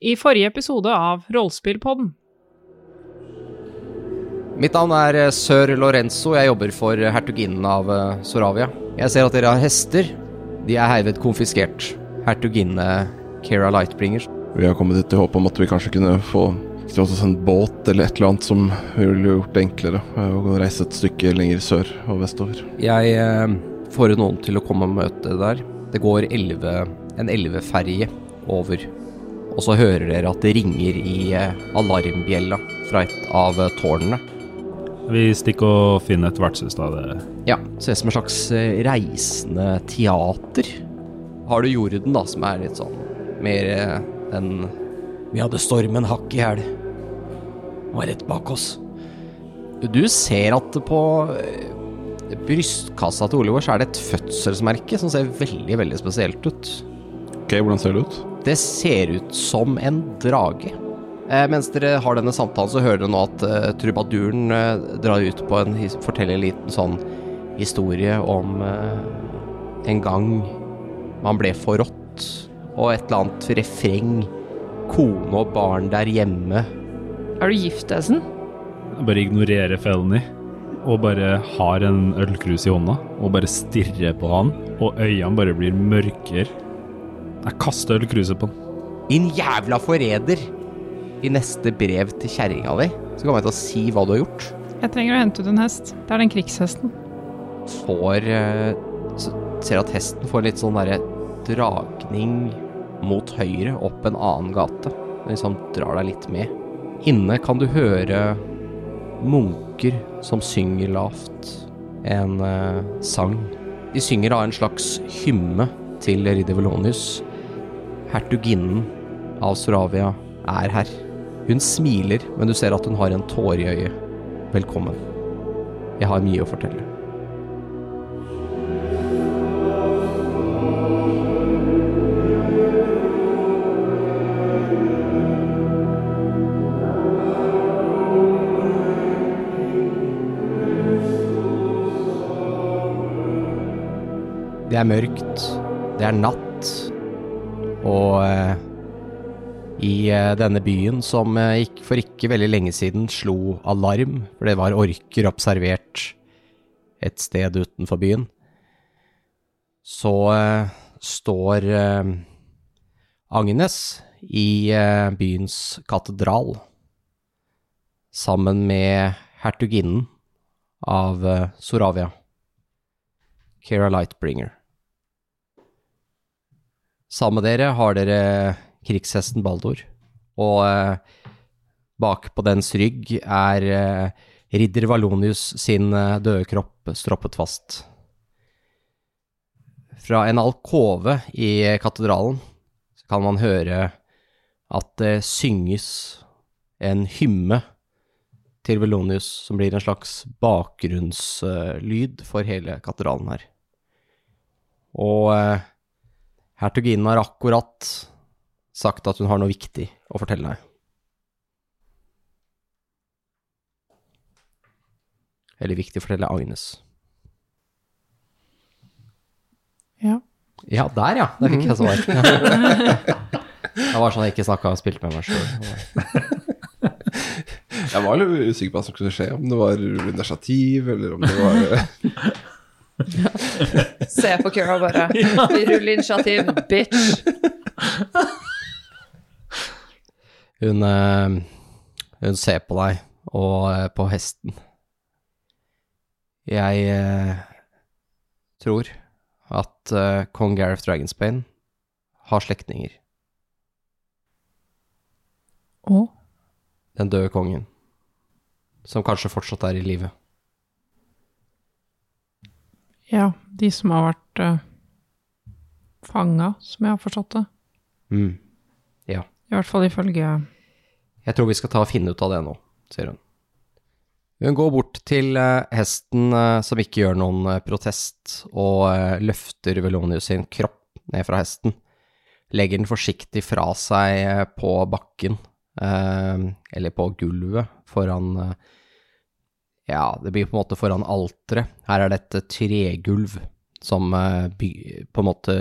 I forrige episode av Rollespillpodden. Mitt navn er eh, sør Lorenzo. Jeg jobber for hertuginnen av eh, Soravia. Jeg ser at dere har hester. De er herved konfiskert. Hertuginne Kera Lightbringer. Vi har kommet hit i håp om at vi kanskje kunne få oss en båt eller et eller annet som ville gjort det enklere eh, å reise et stykke lenger sør og vestover. Jeg eh, får noen til å komme og møte der. Det går 11, en elveferje over. Og så hører dere at det ringer i eh, alarmbjella fra et av eh, tårnene. Vi stikker og finner et vertshus, da. Det. Ja, ser ut som en slags eh, reisende teater. Har du jorden, da, som er litt sånn mer enn Vi hadde stormen hakk i hæl. Var rett bak oss. Du ser at på brystkassa til Oliver så er det et fødselsmerke som ser veldig, veldig spesielt ut. Ok, hvordan ser det ut? Det ser ut som en drage. Eh, mens dere har denne samtalen, så hører dere nå at uh, trubaduren uh, drar ut på en forteller en liten sånn historie om uh, en gang man ble forrådt, og et eller annet refreng. Kone og barn der hjemme. Er du gift, Esen? Bare ignorerer Felny. Og bare har en ølkrus i hånda og bare stirrer på han, og øynene bare blir mørkere. Jeg kaster ølkruset på den. Din jævla forræder! I neste brev til kjerringa di så kommer jeg til å si hva du har gjort. Jeg trenger å hente ut en hest. Det er den krigshesten. får eh, så Ser at hesten får litt sånn derre dragning mot høyre opp en annen gate. Den liksom drar deg litt med. Inne kan du høre munker som synger lavt en eh, sang. De synger av en slags hymme til ridder Velonius. Hertuginnen av Soravia er her. Hun smiler, men du ser at hun har en tåre i øyet. Velkommen. Jeg har mye å fortelle. Det er mørkt, det er natt, og eh, i eh, denne byen som eh, ikk- for ikke veldig lenge siden slo alarm, for det var orker observert et sted utenfor byen, så eh, står Agnes i byens katedral sammen med hertuginnen av Soravia, Kera Lightbringer. Sammen med dere har dere krigshesten Baldor, og eh, bak på dens rygg er eh, ridder Valonius sin eh, døde kropp stroppet fast. Fra en alkove i katedralen så kan man høre at det synges en hymme til Velonius som blir en slags bakgrunnslyd for hele katedralen her. Og eh, hertuginnen har akkurat sagt at hun har noe viktig å fortelle deg. Eller viktig å fortelle Agnes. Ja. Ja, der ja! Der fikk jeg svar. Det var sånn jeg ikke snakka og spilte med meg sjøl. Jeg var litt usikker på hva som skulle skje, om det var initiativ, eller om det var Se på Kira bare. Vi ruller initiativ, bitch. Hun, eh, hun ser på deg og eh, på hesten. Jeg eh, tror at kong Gareth Dragonsbane har slektninger. Og Den døde kongen. Som kanskje fortsatt er i live. Ja, de som har vært uh, fanga, som jeg har forstått det. Mm. Ja. I hvert fall ifølge Jeg tror vi skal ta og finne ut av det nå, sier hun. Hun går bort til eh, hesten eh, som ikke gjør noen protest, og løfter Velonius sin kropp ned fra hesten. Legger den forsiktig fra seg på bakken, eller på gulvet, foran Ja, det blir på en måte foran alteret. Her er det et tregulv som eh, på en måte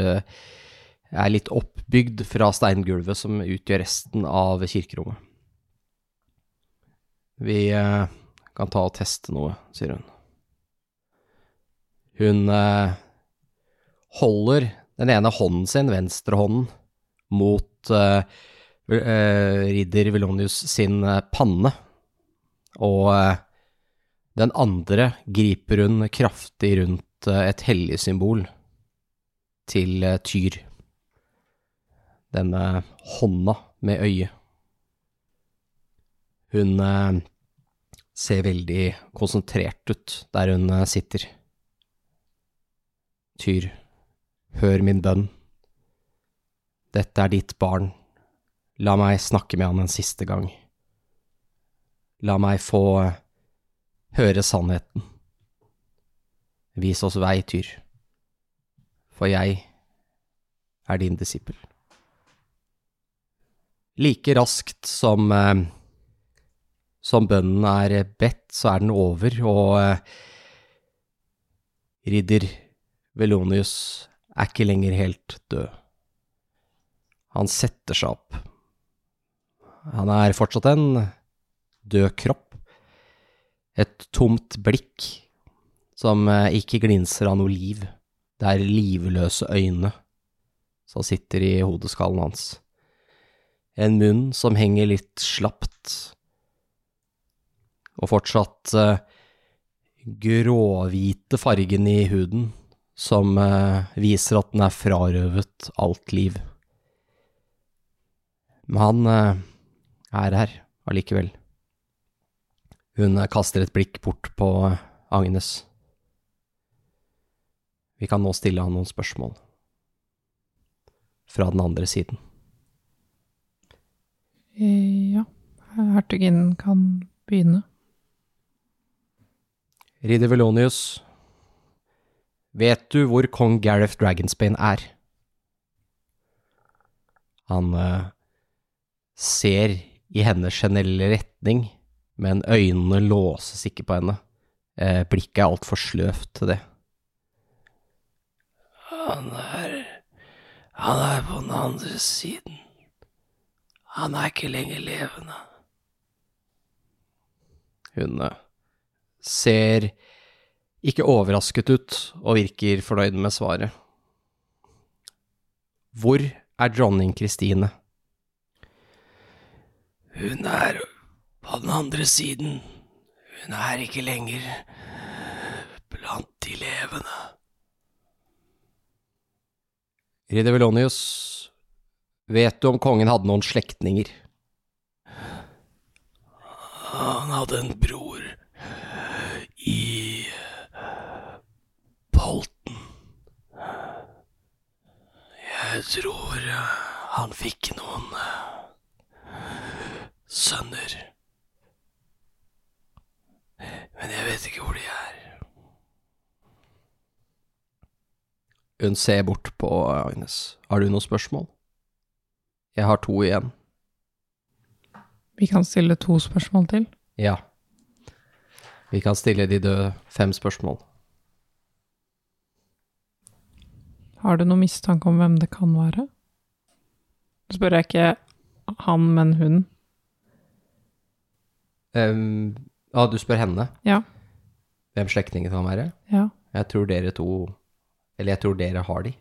er litt oppbygd fra steingulvet som utgjør resten av kirkerommet. Vi eh, kan ta og teste noe, sier hun. Hun eh, holder den ene hånden sin, venstrehånden, mot eh, ridder Velonius sin panne, og den andre griper hun kraftig rundt eh, et hellig symbol til eh, Tyr. Denne hånda med øye. Hun eh, ser veldig konsentrert ut der hun sitter. Tyr, hør min bønn. Dette er ditt barn. La meg snakke med han en siste gang. La meg få høre sannheten. Vis oss vei, Tyr. For jeg er din disippel. Like raskt som, eh, som bønnen er bedt, så er den over, og eh, ridder Velonius er ikke lenger helt død. Han setter seg opp. Han er fortsatt en død kropp. Et tomt blikk som eh, ikke glinser av noe liv. Det er livløse øyne som sitter i hodeskallen hans. En munn som henger litt slapt, og fortsatt eh, gråhvite fargen i huden som eh, viser at den er frarøvet alt liv. Men han eh, er her allikevel. Hun kaster et blikk bort på Agnes. Vi kan nå stille han noen spørsmål. Fra den andre siden. Eh, Ja, hertuginnen kan begynne. Ridder Velonius, vet du hvor kong Gareth Dragonsbane er? Han eh, ser i hennes generelle retning, men øynene låses ikke på henne. Eh, blikket er altfor sløvt til det. Han er Han er på den andre siden. Han er ikke lenger levende. Hun eh, ser ikke overrasket ut og virker fornøyd med svaret. Hvor er dronning Kristine? Hun er på den andre siden. Hun er ikke lenger blant de levende. Ridder Velonius, vet du om kongen hadde noen slektninger? Han hadde en bror i Polten. Jeg tror han fikk noen eh, sønner. Men jeg vet ikke hvor de er. Hun ser bort på Agnes. Har du noen spørsmål? Jeg har to igjen. Vi kan stille to spørsmål til. Ja. Vi kan stille de døde fem spørsmål. Har du noen mistanke om hvem det kan være? Så spør jeg ikke han, men hun. Um, ja, du spør henne Ja. hvem slektningen kan være? Ja. Jeg tror dere to Eller jeg tror dere har de.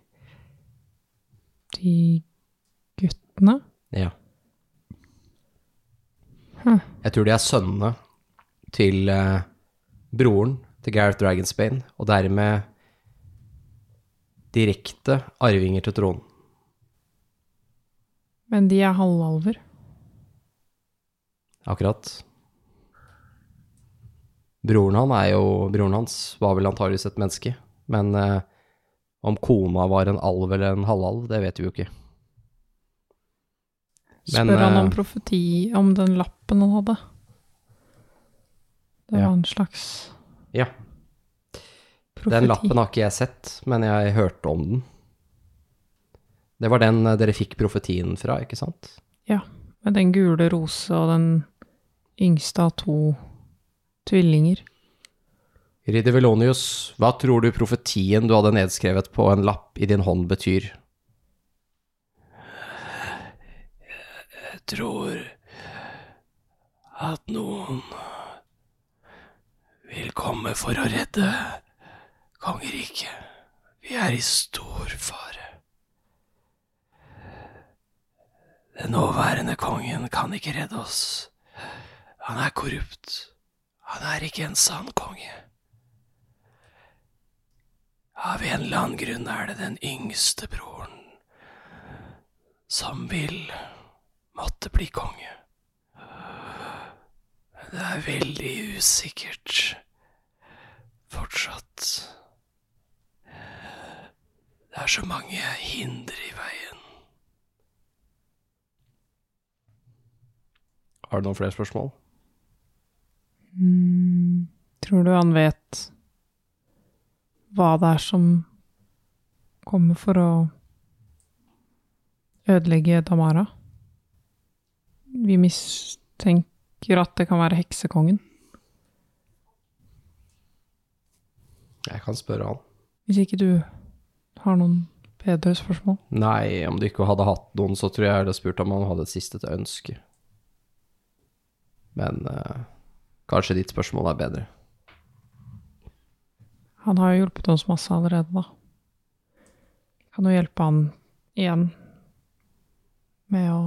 De guttene? Ja. Hm. Jeg tror de er sønnene til uh, broren til Gareth Dragonsbane, og dermed direkte arvinger til tronen. Men de er halvalver. Akkurat. Broren, han er jo, broren hans var vel antageligvis et menneske, men eh, om kona var en alv eller en halvalv, det vet vi jo ikke. Men, Spør han om eh, profeti om den lappen han hadde. Det Ja. var en slags Ja. profeti. Den lappen har ikke jeg sett, men jeg hørte om den. Det var den eh, dere fikk profetien fra, ikke sant? Ja. Med den gule rose og den yngste av to tvillinger. Ridder Velonius, hva tror du profetien du hadde nedskrevet på en lapp i din hånd betyr? Jeg tror at noen vil komme for å redde kongeriket. Vi er i stor fare. Den nåværende kongen kan ikke redde oss. Han er korrupt. Han er ikke en sann konge. Av en eller annen grunn er det den yngste broren som vil måtte bli konge. Det er veldig usikkert fortsatt. Det er så mange hindre i veien. Har du noen flere spørsmål? Tror du han vet hva det er som kommer for å ødelegge Damara? Vi mistenker at det kan være heksekongen. Jeg kan spørre han. Hvis ikke du har noen bedre spørsmål. Nei, om du ikke hadde hatt noen, så tror jeg jeg hadde spurt om han hadde et siste ønske. Men eh, kanskje ditt spørsmål er bedre. Han har jo hjulpet oss masse allerede, da. Kan jo hjelpe han igjen med å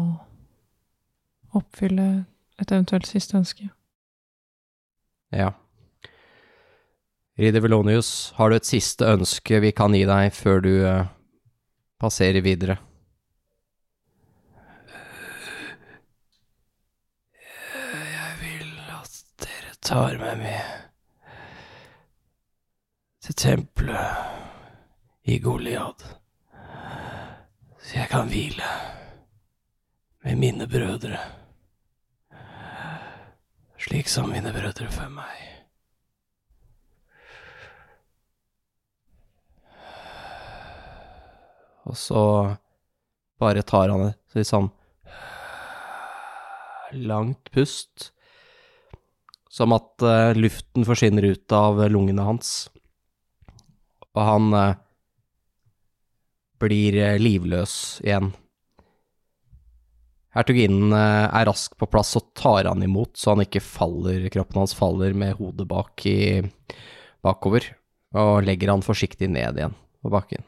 oppfylle et eventuelt siste ønske. Ja. Ridder Velonius, har du et siste ønske vi kan gi deg før du eh, passerer videre? Jeg vil at dere tar meg med til tempelet i Goliad, så jeg kan hvile med mine brødre, slik som mine brødre før meg. Og så bare tar han et sånn langt pust, som at eh, luften forsvinner ut av lungene hans, og han eh, blir eh, livløs igjen. Hertuginnen eh, er rask på plass og tar han imot, så han ikke faller, kroppen hans faller med hodet bak i, bakover, og legger han forsiktig ned igjen på bakken.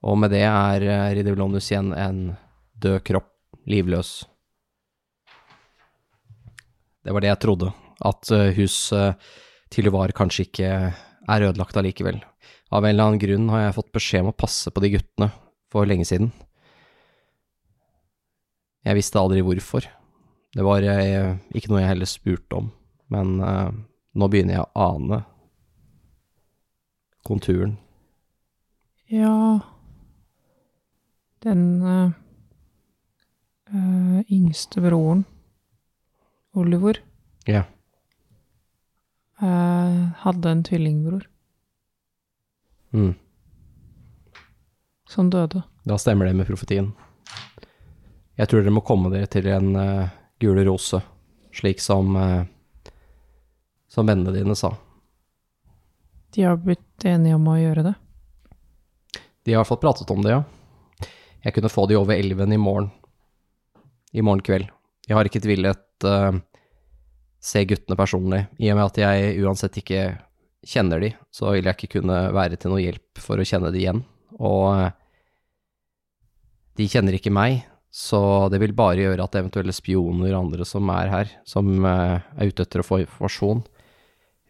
Og med det er eh, Ridivlonus igjen en død kropp, livløs. Det var det jeg trodde, at eh, Uvar kanskje ikke er ødelagt allikevel. Av en eller annen grunn har jeg fått beskjed om å passe på de guttene for lenge siden. Jeg visste aldri hvorfor. Det var jeg, ikke noe jeg heller spurte om, men uh, nå begynner jeg å ane konturen. Ja Den uh, uh, yngste broren, Oliver, Ja. eh, hadde en tvillingbror Mm. som døde. Da stemmer det med profetien. Jeg tror dere må komme dere til en uh, gule rose, slik som uh, som vennene dine sa. De har blitt enige om å gjøre det. De har i hvert fall pratet om det, ja. Jeg kunne få de over elven i morgen. I morgen kveld. Jeg har ikke tvillet uh, se guttene personlig. I og med at jeg uansett ikke kjenner de, så vil jeg ikke kunne være til noe hjelp for å kjenne de igjen. Og uh, de kjenner ikke meg, så det vil bare gjøre at eventuelle spioner og andre som er her, som uh, er ute etter å få informasjon,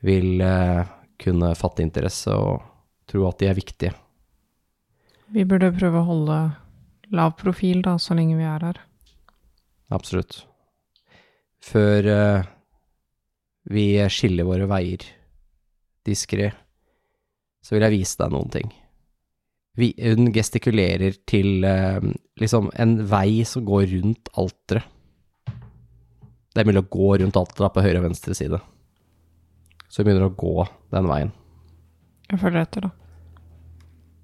vil uh, kunne fatte interesse og tro at de er viktige. Vi burde prøve å holde lav profil, da, så lenge vi er her. Absolutt. Før eh, vi skiller våre veier diskré, så vil jeg vise deg noen ting. Vi, hun gestikulerer til eh, liksom en vei som går rundt alteret. Det er mulig å gå rundt alteret på høyre og venstre side. Så hun begynner å gå den veien. Jeg følger etter, da.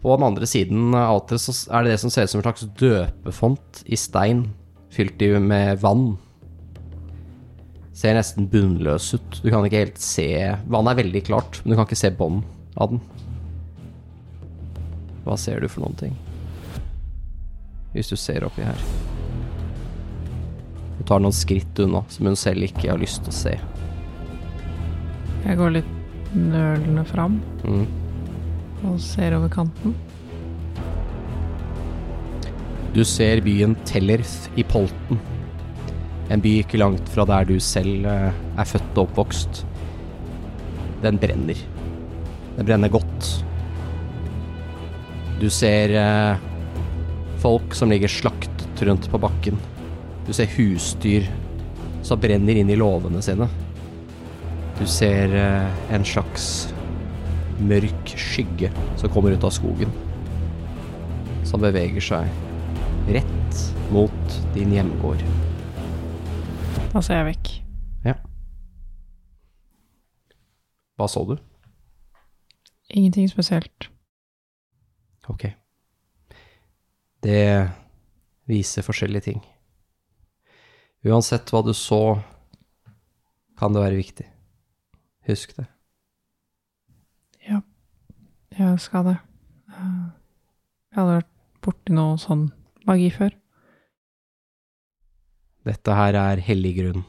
På den andre siden av alteret så er det det som ser ut som en slags døpefont i stein, fylt med vann. Ser nesten bunnløs ut. Du kan ikke helt se Vannet er veldig klart, men du kan ikke se bånd av den. Hva ser du for noen ting? Hvis du ser oppi her. tar noen skritt unna, som hun selv ikke har lyst til å se. Jeg går litt nølende fram Mm. og ser over kanten. Du ser byen Tellerth i Polten. En by ikke langt fra der du selv eh, er født og oppvokst. Den brenner. Den brenner godt. Du ser eh, folk som ligger slaktet rundt på bakken. Du ser husdyr som brenner inn i låvene sine. Du ser eh, en slags mørk skygge som kommer ut av skogen. Som beveger seg rett mot din hjemgård. Da ser jeg vekk. Ja. Hva så du? Ingenting spesielt. Ok. Det viser forskjellige ting. Uansett hva du så, kan det være viktig. Husk det. Ja, Jeg skal det. Eh, Jeg hadde vært borti noe sånn magi før. Dette her er hellig grunn.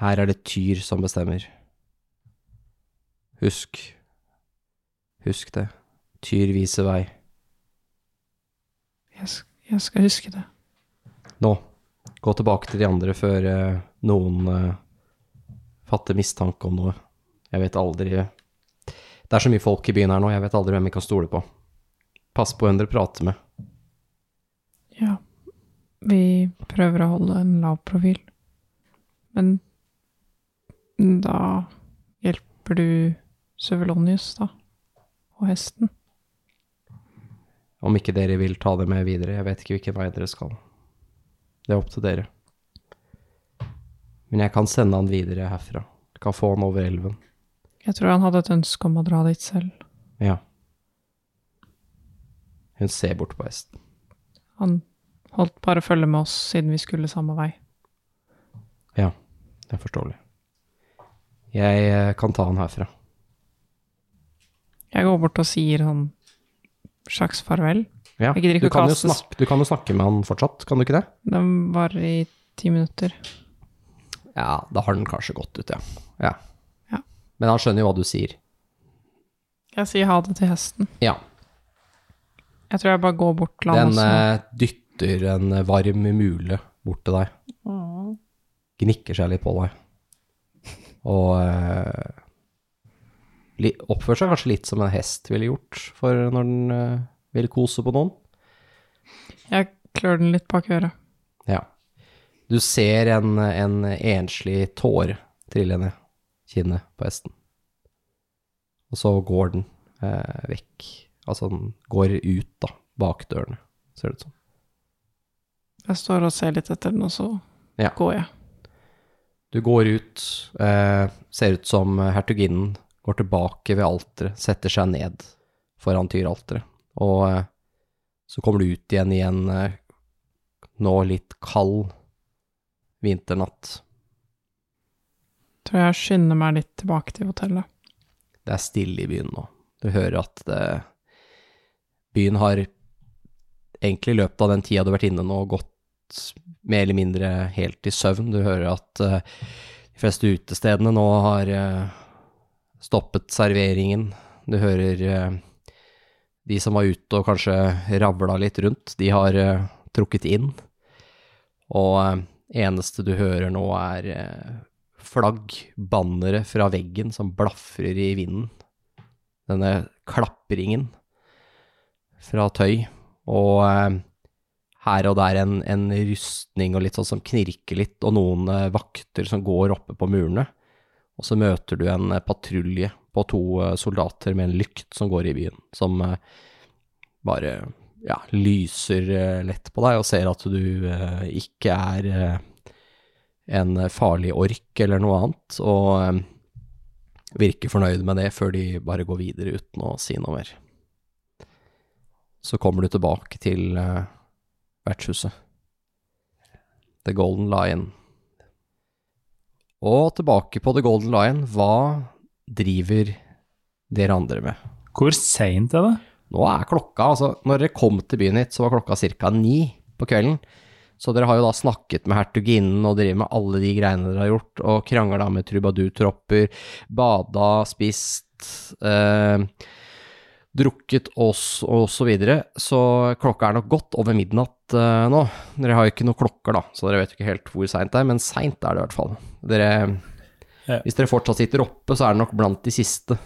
Her er det Tyr som bestemmer. Husk. Husk det. Tyr viser vei. Jeg, jeg skal huske det. Nå, gå tilbake til de andre før eh, noen eh, fatter mistanke om noe. Jeg vet aldri Det er så mye folk i byen her nå, jeg vet aldri hvem vi kan stole på. Pass på hvem dere prater med. Vi prøver å holde en lav profil. Men da hjelper du Søvelonius, da. Og hesten. Om ikke dere vil ta det med videre, jeg vet ikke hvilken vei dere skal. Det er opp til dere. Men jeg kan sende han videre herfra. Jeg kan få han over elven. Jeg tror han hadde et ønske om å dra dit selv. Ja. Hun ser bort på hesten. Han holdt bare følge med oss siden vi skulle samme vei. Ja, Det er forståelig. Jeg eh, kan ta han herfra. Jeg går bort og sier sånn slags farvel. Ja, du kan, snakke, du kan jo snakke med han fortsatt, kan du ikke det? Den var i ti minutter. Ja, da har den kanskje gått ut, ja. ja. Ja. Men han skjønner jo hva du sier. Jeg sier ha det til hesten. Ja. Jeg tror jeg bare går bort til han Den også. Dytter en varm mule bort til deg. Gnikker seg litt på deg. Og eh, oppfører seg kanskje litt som en hest ville gjort for når den eh, vil kose på noen. Jeg klør den litt bak øret. Ja. Du ser en, en enslig tåre trille ned kinnet på hesten. Og så går den eh, vekk. Altså den går ut, da, bak dørene, ser det ut som. Jeg står og ser litt etter den, og så Ja. går jeg. Du går ut, eh, ser ut som hertuginnen går tilbake ved alteret, setter seg ned foran tyralteret. Og eh, så kommer du ut igjen i en eh, nå litt kald vinternatt. Tror jeg skynder meg litt tilbake til hotellet. Det er stille i byen nå. Du hører at det, byen har egentlig i løpet av den tida du har vært inne nå, gått mer eller mindre helt i søvn. Du hører at eh, de fleste utestedene nå har eh, stoppet serveringen. Du hører eh, de som var ute og kanskje ravla litt rundt, de har trukket inn. Og eneste du hører nå er flagg, bannere fra veggen som blafrer i vinden. Denne klappringen fra tøy, og her og der en, en rustning og litt sånn som knirker litt, og noen eh, vakter som går oppe på murene. Og så møter du en eh, patrulje på to eh, soldater med en lykt som går i byen, som bare ja, lyser lett på deg og ser at du ikke er en farlig ork eller noe annet, og virker fornøyd med det før de bare går videre uten å si noe mer. Så kommer du tilbake til vertshuset. The Golden Lion. Og tilbake på The Golden Lion, hva driver dere andre med? Hvor seint er det? Nå er klokka, altså når dere kom til byen hit, så var klokka ca. ni på kvelden. Så dere har jo da snakket med hertuginnen og driver med alle de greiene dere har gjort, og krangla med trubadurtropper, bada, spist, eh, drukket oss og så videre. Så klokka er nok godt over midnatt uh, nå. Dere har jo ikke noen klokker, da, så dere vet jo ikke helt hvor seint det er, men seint er det i hvert fall. Dere, Ja. Hvis dere fortsatt sitter oppe, så er det nok blant de siste.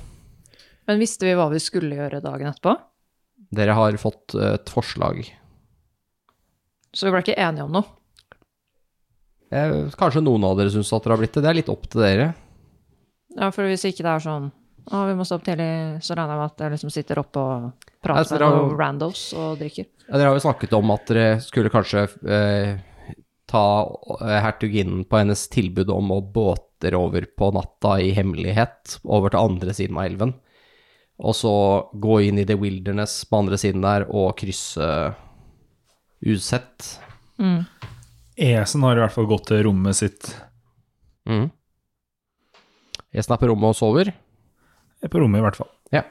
Men visste vi hva vi skulle gjøre dagen etterpå? Dere har fått eh, et forslag. Så vi ble ikke enige om noe. Eh, kanskje noen av dere syns at dere har blitt det. Det er litt opp til dere. Ja, for hvis ikke det er sånn å, vi må stå opp tidlig, så regner jeg med at jeg liksom sitter oppe og prater med dere har noen randos og drikker. Ja, dere har jo snakket om at dere skulle kanskje eh, ta eh, hertuginnen på hennes tilbud om å båter over på natta i hemmelighet over til andre siden av elven. Og så gå inn i The Wilderness på andre siden der og krysse usett. Mm. Esen har i hvert fall gått til rommet sitt. Mm. Esen er på rommet og sover. På rommet, i hvert fall. Ja.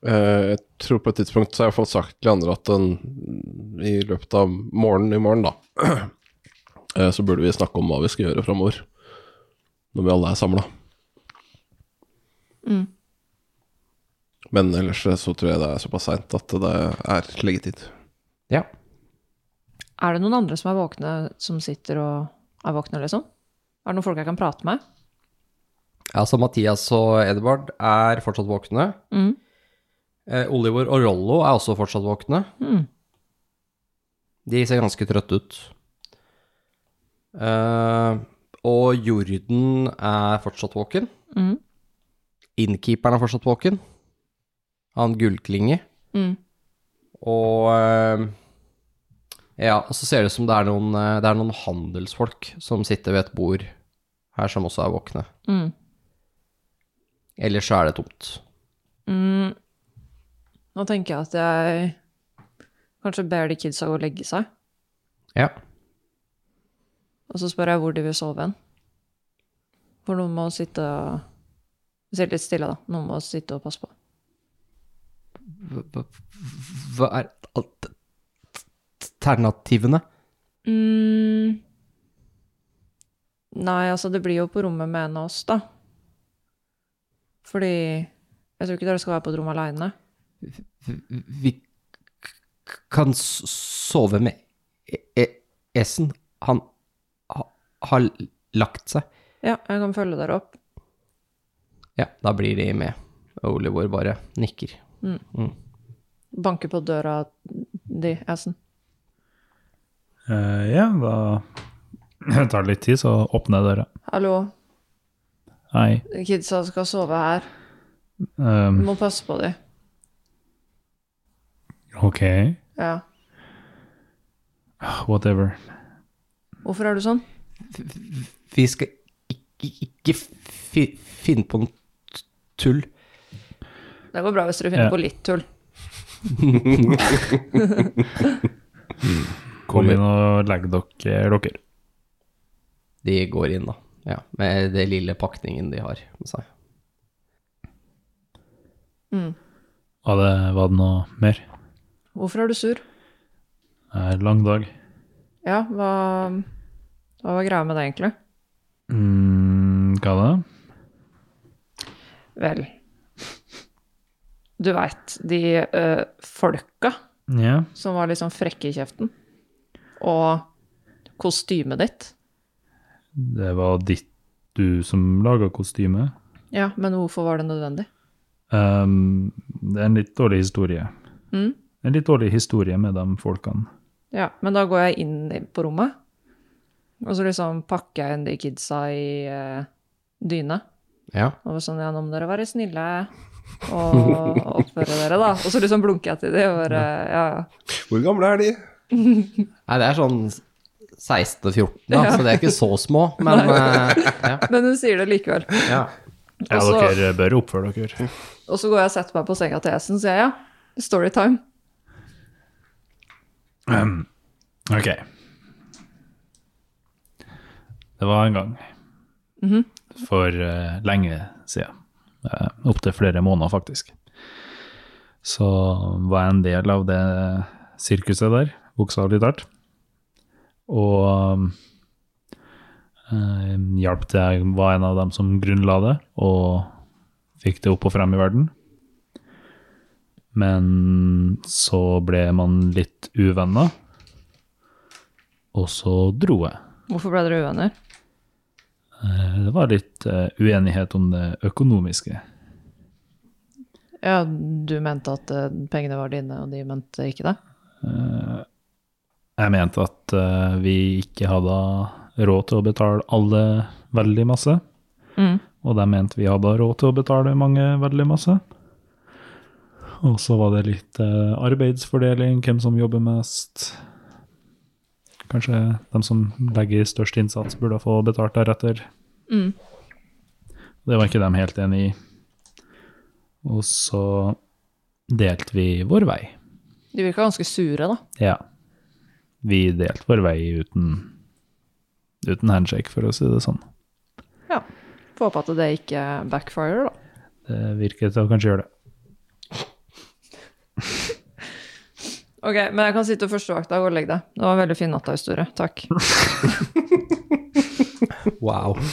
Uh, jeg tror på et tidspunkt så har jeg fått sagt til andre at den, i løpet av morgenen i morgen, da, uh, så burde vi snakke om hva vi skal gjøre framover. Når vi alle er samla. Mm. Men ellers så tror jeg det er såpass seint at det er leggetid. Ja. Er det noen andre som er våkne, som sitter og er våkne, liksom? Er det noen folk jeg kan prate med? Altså Mathias og Edvard er fortsatt våkne. Mm. Eh, Oliver og Rollo er også fortsatt våkne. Mm. De ser ganske trøtte ut. Eh, og Jorden er fortsatt våken. Mm. Innkeeperen er fortsatt våken. Han gullklinge. Mm. Og eh, Ja, og så ser det ut som det er, noen, eh, det er noen handelsfolk som sitter ved et bord her, som også er våkne. Mm. Ellers så er det tomt. Mm. Nå tenker jeg at jeg kanskje ber de kidsa gå og legge seg. Ja. Og så spør jeg hvor de vil sove hen. For noen må sitte og Sitte litt stille, da. Noen må sitte og passe på. Hva er alternativene? Mm. Nei, altså, det blir jo på rommet med en av oss, da. Fordi jeg tror ikke dere skal være på et rom aleine. Vi kan sove med e- e- Esen. Han ha, har lagt seg. Ja, jeg kan følge dere opp. Ja, da blir de med. Oliver bare nikker. Banker på døra di, Assen. Uh, ja, da tar det litt tid, så åpner jeg døra. Hallo, Hei. kidsa skal sove her. Du Um, må passe på dem. ok, Ja. whatever. Hvorfor er du sånn? Vi skal ikke, ikke fi, finne på noe tull. Det går bra hvis dere finner Ja. på litt tull. Kom inn og legg dere dere. De går inn, da. Ja, med det lille pakningen de har med seg. Mm. Var det, var det noe mer? Hvorfor er du sur? Det er en lang dag. Ja, hva, hva var greia med det, egentlig? Mm, hva da? Vel Du veit, de ø, folka Ja. som var litt sånn frekke i kjeften, og kostymet ditt. Det var ditt du som laga kostyme. Ja, men hvorfor var det nødvendig? Um, det er en litt dårlig historie. Mm? En litt dårlig historie med de folkene. Ja, men da går jeg inn på rommet, og så liksom pakker jeg inn de kidsa i uh, dyne. Ja. Og var sånn, ja, nå må dere være snille og oppføre dere, da. Og så liksom blunker jeg til de og bare, ja, ja. Hvor gamle er de? Nei, det er sånn 16-14, da, Ja. så det er ikke så små, men eh, ja. Men hun sier det likevel. ja. Ja, Også, dere bør oppføre dere. Og så går jeg og setter meg på senga til Esen, sier jeg ja. Storytime. Um, ok. Det var en gang. For uh, lenge siden. Uh, Opptil flere måneder, faktisk. Så var jeg en del av det sirkuset der, bokstavelig talt. Og eh, hjalp til, var en av dem som grunnla det, og fikk det opp og frem i verden. Men så ble man litt uvenner, og så dro jeg. Hvorfor ble dere uvenner? Eh, Det var litt eh, uenighet om det økonomiske. Ja, du mente at eh, pengene var dine, og de mente ikke det? Jeg mente at eh, vi ikke hadde råd til å betale alle veldig masse, Mm. og de mente vi hadde råd til å betale mange veldig masse. Og så var det litt eh, arbeidsfordeling, hvem som jobber mest. Kanskje de som legger størst innsats, burde få betalt deretter. Mm. Det var ikke de helt enig i. Og så delte vi vår vei. De virka ganske sure, da. Ja. Vi delte vår vei uten, uten handshake, for å si det sånn. Ja. Får håpe at det ikke backfirer, da. Det virker til å kanskje gjøre det. Ok, men jeg kan sitte første vakta og gå og legge deg. Det var en veldig fin nattahistorie. Takk. Wow.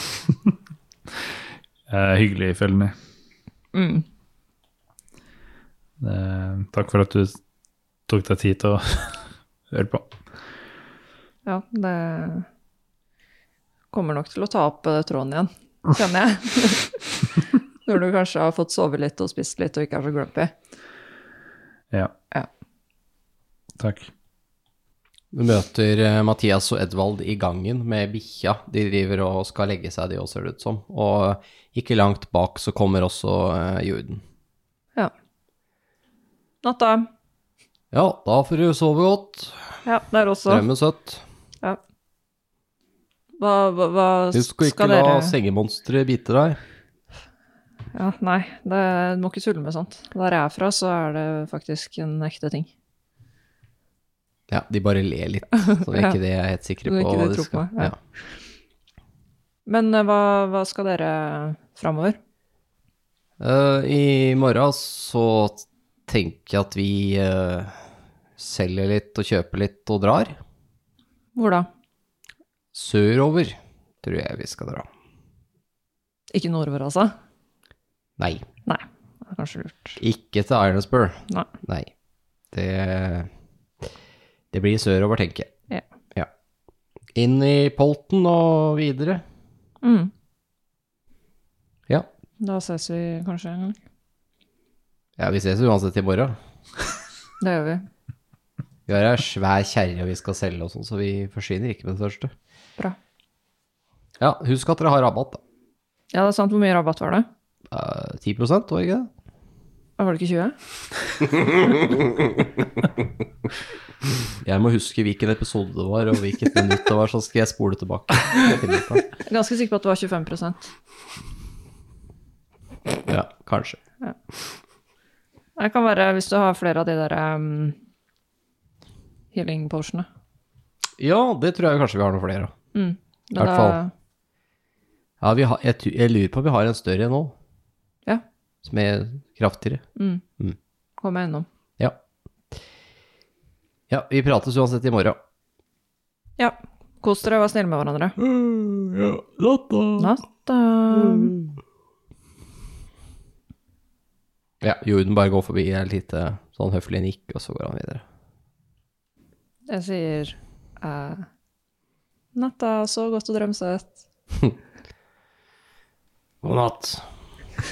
Eh, hyggelig, Felny. Mm. Eh, takk for at du tok deg tid til å høre på. Ja, det kommer nok til å ta opp eh, tråden igjen, kjenner jeg. Når du kanskje har fått sove litt og spist litt og ikke er så grumpy. Ja. Ja. Takk. Du møter eh, Mathias og Edvald i gangen med bikkja. De driver og skal legge seg, de òg, ser det ut som. Og ikke langt bak så kommer også eh, Juden. Ja. Natta. Ja, da får du sove godt. Ja, der også. Drømme søtt. Hva, hva, hva Husk å ikke la dere sengemonstre bite deg. Ja, nei, det, du må ikke tulle med sånt. Der jeg er fra, så er det faktisk en ekte ting. Ja, de bare ler litt, så er ikke det jeg er helt sikker på. ikke hva de de tror skal- på, ja. ja. Men eh, hva, hva skal dere framover? Uh, I morgen så tenker jeg at vi uh, selger litt og kjøper litt og drar. Hvor da? Sørover tror jeg vi skal dra. Ikke nordover, altså? Nei, Nei, det er kanskje lurt. ikke til Ironspur. Nei. Nei. Det, det blir sørover, tenker jeg. Ja. ja. Inn i Polten og videre. Mm. Ja. Da ses vi kanskje en gang. Ja, vi ses uansett i morgen. Det gjør vi. Vi har ei svær kjerre vi skal selge og sånn, så vi forsvinner ikke med det første. Bra. Ja, husk at dere har rabatt, da. Ja, det er sant. Hvor mye rabatt var det? Eh, 10 var det ikke det? Var det ikke 20? Jeg må huske hvilken episode det var, og hvilket minutt det var, så skal jeg spole tilbake. Jeg er ganske sikker på at det var 25% Ja, kanskje. Det kan være hvis du har flere av de der um, healing potionene. Ja, det tror jeg kanskje vi har noen flere av. Mm. I hvert fall. Ja, vi har, jeg, jeg lurer på om vi har en større nå, Ja. som er kraftigere. Mm. Mm. Kom jeg innom. Ja. Ja, vi prates uansett i morgen. Ja. Kos dere, vær snille med hverandre. Ja, natta. Natta. Ja, Jorden bare går forbi et lite sånn høflig nikk, og så går han videre. Jeg sier eh, natta, så godt og drømsøt. God natt.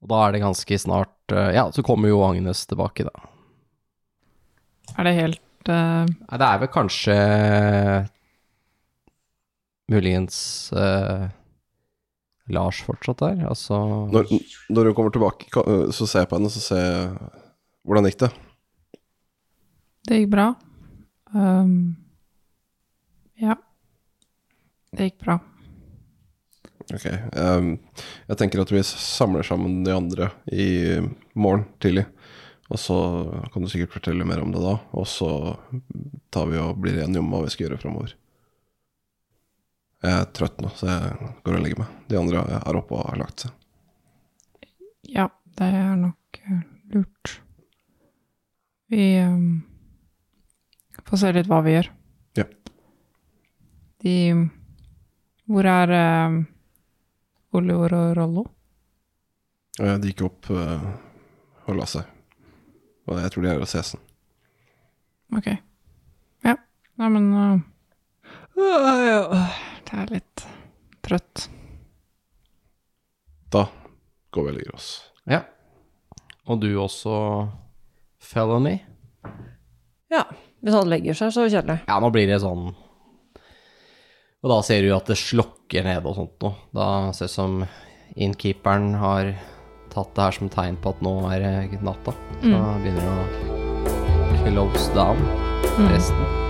og da er det ganske snart eh, Ja, så kommer jo Agnes tilbake, da. Er det helt eh, Nei, det er vel kanskje muligens uh, Lars fortsatt der, altså Når, når hun kommer tilbake, så ser jeg på henne, så ser jeg Hvordan gikk det? Det gikk bra. Um, ja. Det gikk bra. Ok. Um, jeg tenker at vi samler sammen de andre i morgen tidlig. Og så kan du sikkert fortelle mer om det da. Og så tar vi og blir enige om hva vi skal gjøre framover. Jeg er trøtt nå, så jeg går og legger meg. De andre er oppe og har lagt seg. Ja, det er nok eh, lurt. Vi um, får se litt hva vi gjør. Ja. De Hvor er um, Oliver og Rollo? Ja, De gikk opp uh, og la seg. Og jeg tror de er hos Esen. Ok. Ja. Nei, men uh, ja, Det er litt trøtt. Da går vi og legger oss. Ja. Og du også, Felony? Ja. Hvis han legger seg, så kjedelig. Ja, nå blir det sånn Og da ser du at det slokker ned og sånt noe. Da ser det ut som innkeeperen har tatt det her som tegn på at nå er det natta. Så Mm. begynner det å close down Mm.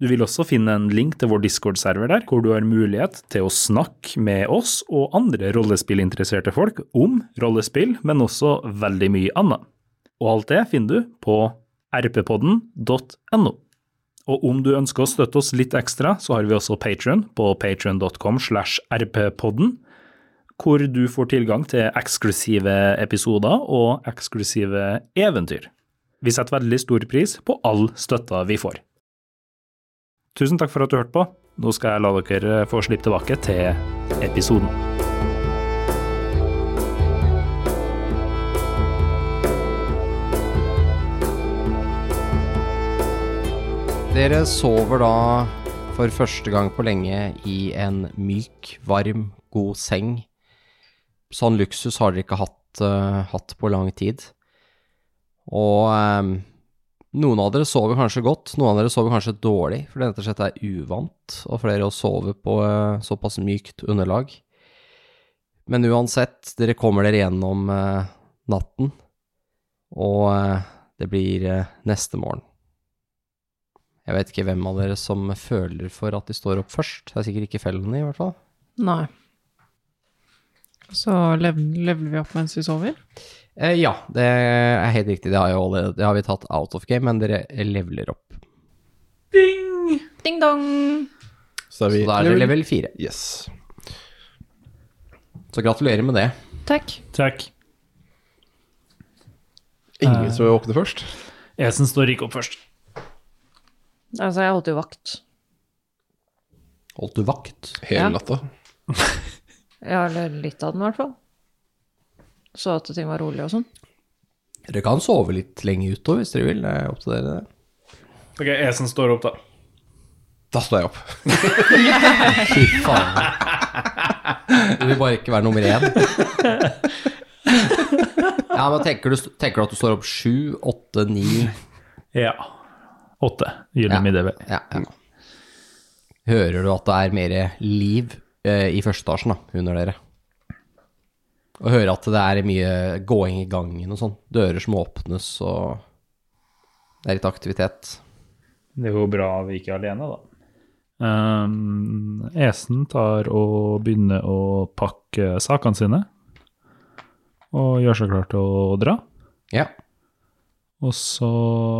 Du vil også finne en link til vår Discord-server der, hvor du har mulighet til å snakke med oss og andre rollespillinteresserte folk om rollespill, men også veldig mye annet. Og alt det finner du på rppodden.no. Og om du ønsker å støtte oss litt ekstra, så har vi også Patron på patron.com slash rppodden, hvor du får tilgang til eksklusive episoder og eksklusive eventyr. Vi setter veldig stor pris på all støtta vi får. Tusen takk for at du hørte på. Nå skal jeg la dere få slippe tilbake til episoden. Dere sover da for første gang på lenge i en myk, varm, god seng. Sånn luksus har dere ikke hatt, uh, hatt på lang tid. Og eh, noen av dere sover kanskje godt, noen av dere sover kanskje dårlig, for det rett og slett er uvant og for dere å sove på eh, såpass mykt underlag. Men uansett, dere kommer dere gjennom eh, natten, og eh, det blir neste morgen. Jeg vet ikke hvem av dere som føler for at de står opp først. Det er sikkert ikke fellene, i hvert fall. Nei. Så lev vi opp mens vi sover? Eh, ja, det er helt riktig. Det har, jo allerede, det har vi tatt out of game, men dere leveler opp. Ding dong! Så er vi Så da er dere level 4. Yes. Så gratulerer med det. Takk. Takk. Ingen som vil våkne først? Esen står ikke opp først. Altså, jeg holdt jo vakt. Holdt du vakt? Hele Ja. natta? Ja, eller litt av den, i hvert fall. Så at ting var rolig og sånn. Dere kan sove litt lenge utover hvis dere vil. Det er opp til dere. Ok, Esen står opp, da. Da står jeg opp. Fy faen. Du vil bare ikke være nummer én. Ja, men tenker du, tenker du at du står opp sju, åtte, ni Ja. Åtte. Gyllen Ja. middag. ja, ja. Hører du at det er mer liv eh, i første etasjen da, under dere? Og høre at det er mye gåing i gangen og sånn. Dører som åpnes og det er litt aktivitet. Det er jo bra vi ikke er alene, da. Um, Esen tar og begynner å pakke sakene sine. Og gjør seg klar til å dra. Ja. Og så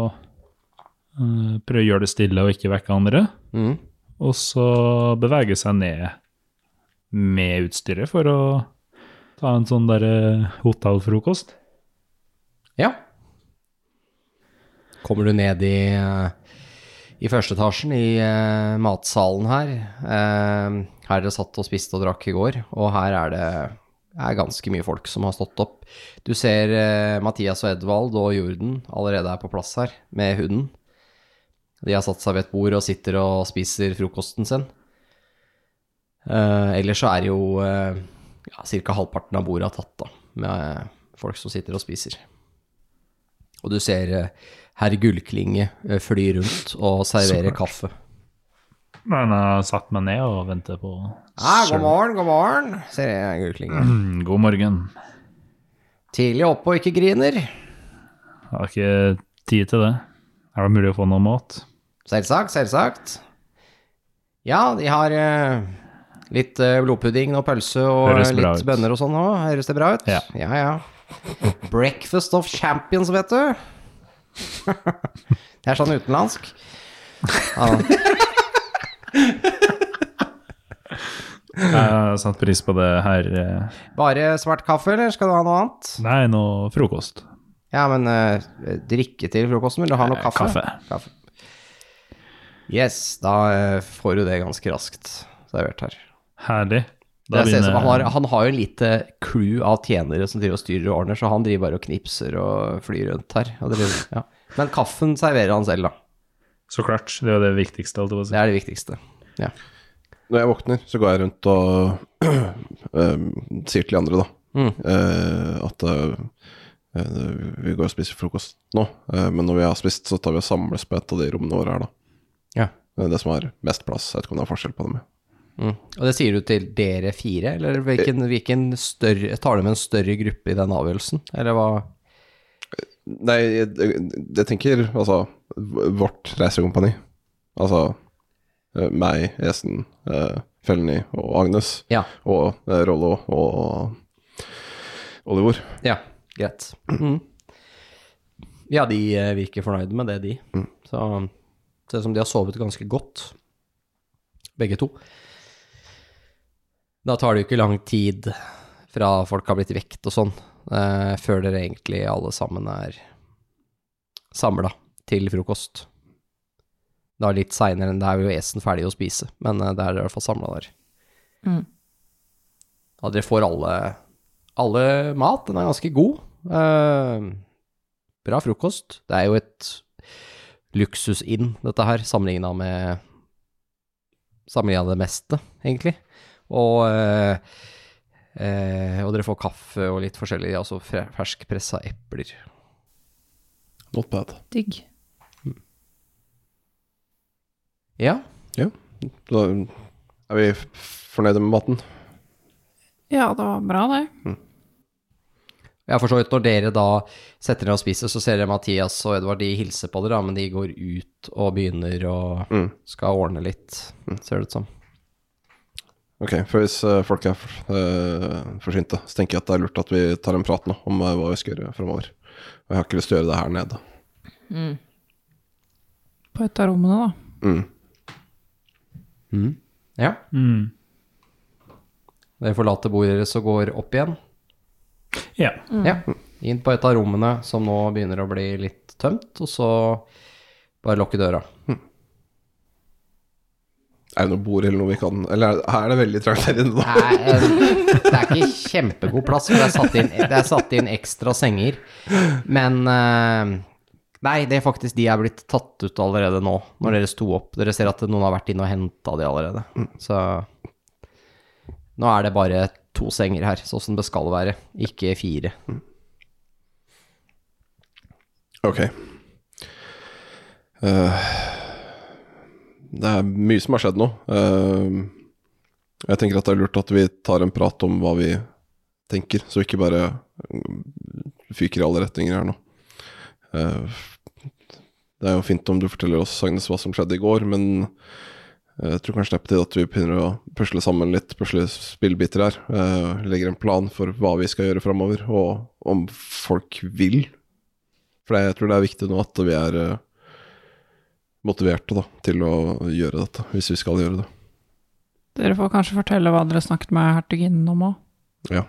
uh, prøver å gjøre det stille og ikke vekke andre. Mm. Og så bevege seg ned med utstyret for å ta en sånn derre hotellfrokost. Ja. Kommer du ned i, eh, i første etasjen i uh, matsalen her. Uh, her er det satt og spiste og drakk i går, og her er det er ganske mye folk som har stått opp. Du ser uh, Mathias og Edvald og Jorden allerede er på plass her med hunden. De har satt seg ved et bord og sitter og spiser frokosten sin. Uh, ellers så er det jo eh, ja, ca. halvparten av bordet tatt, da, med folk som sitter og spiser. Og du ser eh, herr Gullklinge eh, fly rundt og servere kaffe. Men jeg satt meg ned og ventet på Ja, god morgen, god morgen, sier jeg Gullklinge. Mm, God morgen. Tidlig oppe og ikke griner. Jeg har ikke tid til det. Er det mulig å få noe mat? Selvsagt, selvsagt. Ja, de har eh, litt eh, blodpudding og pølse og litt bønner og sånn òg. Høres det bra ut? Ja. ja. ja. Breakfast of champions, vet du. det er sånn utenlandsk. Ja. Jeg satt pris på det her. eh, Bare svart kaffe, eller skal du ha noe annet? Nei, noe frokost. Ja, men uh, drikke til frokosten, vil du ha noe kaffe? kaffe. kaffe. Yes, da uh, får du det ganske raskt servert her. Herlig. Det Da ser ut han, har, han har jo en lite crew av tjenere som driver og styrer og ordner, så han driver bare og knipser og flyr rundt her. Og driver, ja. Men kaffen serverer han selv, da. Så klart. Det er det viktigste. Alt Det er det viktigste. Ja. Når jeg våkner, så går jeg rundt og eh, sier til de andre, da, Mm. eh, at eh, vi går og spiser frokost nå. Eh, men når vi har spist, så tar vi og samles på et av de rommene våre her, da. Ja. Det det som har mest plass. Jeg vet ikke om det er forskjell på dem. Mm. Og det sier du til dere fire, eller hvilken, hvilken større Tar du med en større gruppe i den avgjørelsen, eller hva? Nei, jeg, jeg, tenker altså vårt reisekompani. Altså eh, meg, Esen, uh, Felny og Agnes. Ja. Og uh, Rollo og Oliver. Ja, greit. Mm. Ja, de eh, virker fornøyde med det, de. Så det ser ut som de har sovet ganske godt, begge to. Da tar det jo ikke lang tid fra folk har blitt vekt og sånn, eh, før dere egentlig alle sammen er samla til frokost. Da litt seinere enn det er jo Esen ferdig å spise, men eh, det er i hvert fall samla der. Mm. Ja, dere får alle, alle mat. Den er ganske god. Eh, bra frokost. Det er jo et luksusinn, dette her, sammenligna med Sammenligna det meste, egentlig. Og, eh, eh, og dere får kaffe og litt forskjellig, altså ferskpressa epler. Not bad. Digg. Ja. Da er vi fornøyde med maten. Ja, det var bra, det. Jeg har forstått når dere da setter ned og spiser, så ser dere Mathias og Edvard, de hilser på dere, da, men de går ut og begynner og Mm. skal ordne litt, ser det ut som. Ok, for hvis eh, folk er uh, forsynte, så tenker jeg at det er lurt at vi tar en prat nå om eh, hva vi skal gjøre fremover. Og jeg har ikke lyst til å gjøre det her nede. Mm. På et av rommene, da. Mm. Ja. Mm. Dere forlater bordet deres og går opp igjen. Ja. Ja. Inn på et av rommene som nå begynner å bli litt tømt, og så bare lukke døra. Er det noe bord eller noe vi kan Eller er- det veldig trangt her inne, da? Nei, eh, det er ikke kjempegod plass, for det er satt inn, er satt inn ekstra senger. Men eh, Nei, det er faktisk de er blitt tatt ut allerede nå, når dere sto opp. Dere ser at noen har vært inne og henta de allerede. Så nå er det bare to senger her, sånn som det skal være, ikke fire. Ok. Eh, det er mye som har skjedd nå. Eh, jeg tenker at det er lurt at vi tar en prat om hva vi tenker, så vi ikke bare mm, fyker i alle retninger her nå. Eh, det er jo fint om du forteller oss, Agnes, hva som skjedde i går, men jeg tror kanskje det er på tide at vi begynner å pusle sammen litt, pusle spillbiter her. eh, legger en plan for hva vi skal gjøre framover, og om folk vil for jeg tror det er viktig nå at vi er eh, motiverte da, til å gjøre dette, hvis vi skal gjøre det. Dere får kanskje fortelle hva dere snakket med hertuginnen om òg. Ja.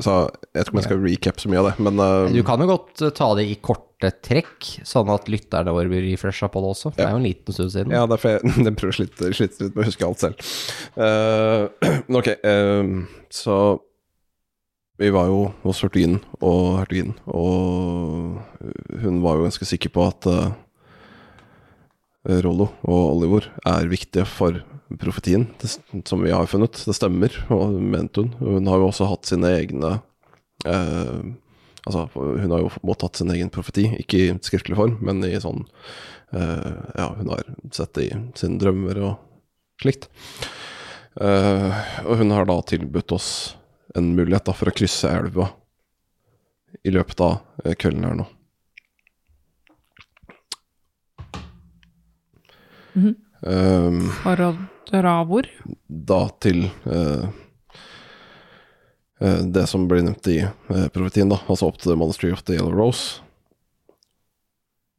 Så jeg vet ikke om jeg skal recap så mye av det, men uh, Du kan jo godt eh, ta det i korte trekk, sånn at lytterne våre blir refresha på det også. Det er jo en liten stund siden. Ja, derfor jeg, jeg prøver å slite litt med å huske alt selv. Uh, ok, uh, så vi var jo hos hertuginnen og hertuginnen, og hun var jo ganske sikker på at uh, Rollo og Olivor er viktige for profetien det, som vi har funnet. Det stemmer, og mente hun. Hun har jo også hatt sine egne uh, Altså, hun har jo mottatt sin egen profeti, ikke i skriftlig form, men i sånn uh, Ja, hun har sett det i sine drømmer og slikt. Og hun har da tilbudt oss en mulighet da, for å krysse elva i løpet av eh, kvelden her nå. Mm -hmm. um, For å dra hvor? da til uh, uh, det som blir nevnt i uh, profetien, da. Altså opp til The Monastery of the Yellow Rose.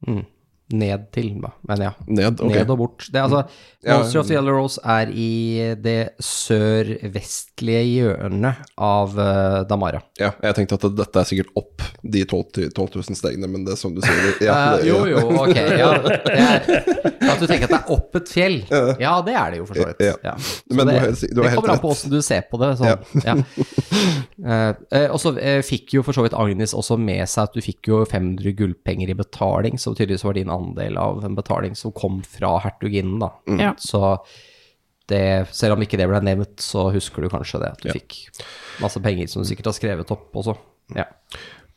Mm. Ned til, da. Men ja. Ned, okay. Ned og bort. Det altså, Monster Ja, of the Yellow Rose er i det sørvestlige hjørnet av uh, Damara. Ja, jeg tenkte at dette er sikkert opp de 12, 12 000 stegene, men det er som du sier det- ja, Eh, det, jo, jo, ok. Ja, er, at du tenker at det er opp et fjell. Ja, det er det jo, for så vidt. Ja. Så Men du det, har helt- du har det kommer an på åssen du ser på det. Sånn. Ja. Eh, og så fikk jo for så vidt Agnes også med seg at du fikk jo 500 gullpenger i betaling, så tydeligvis var din andel av en betaling som kom fra hertuginnen, da. Ja. Så det, selv om ikke det ble nevnt, så husker du kanskje det, at du Ja. fikk masse penger som du sikkert har skrevet opp også. Ja.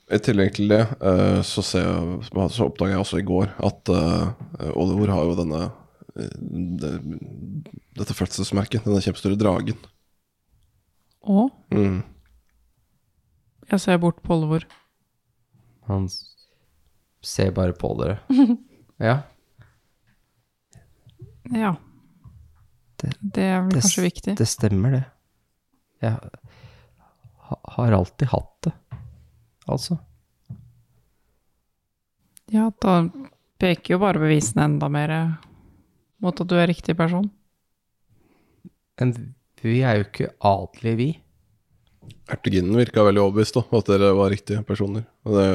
I tillegg til det, eh, så, ser jeg, så oppdaga jeg også i går at uh, Oliver har jo denne eh, det, dette fødselsmerket, denne kjempestore dragen. Å? Mm. jeg ser bort på Oliver. Han ser bare på dere. Ja. Ja. Det- Det er vel det kanskje viktig. Det stemmer, det. Jeg har alltid hatt det, altså. Ja, da peker jo bare bevisene enda mer mot at du er riktig person. Men vi er jo ikke adelige, vi. Erteginnen virka veldig overbevist da, at dere var riktige personer. Og det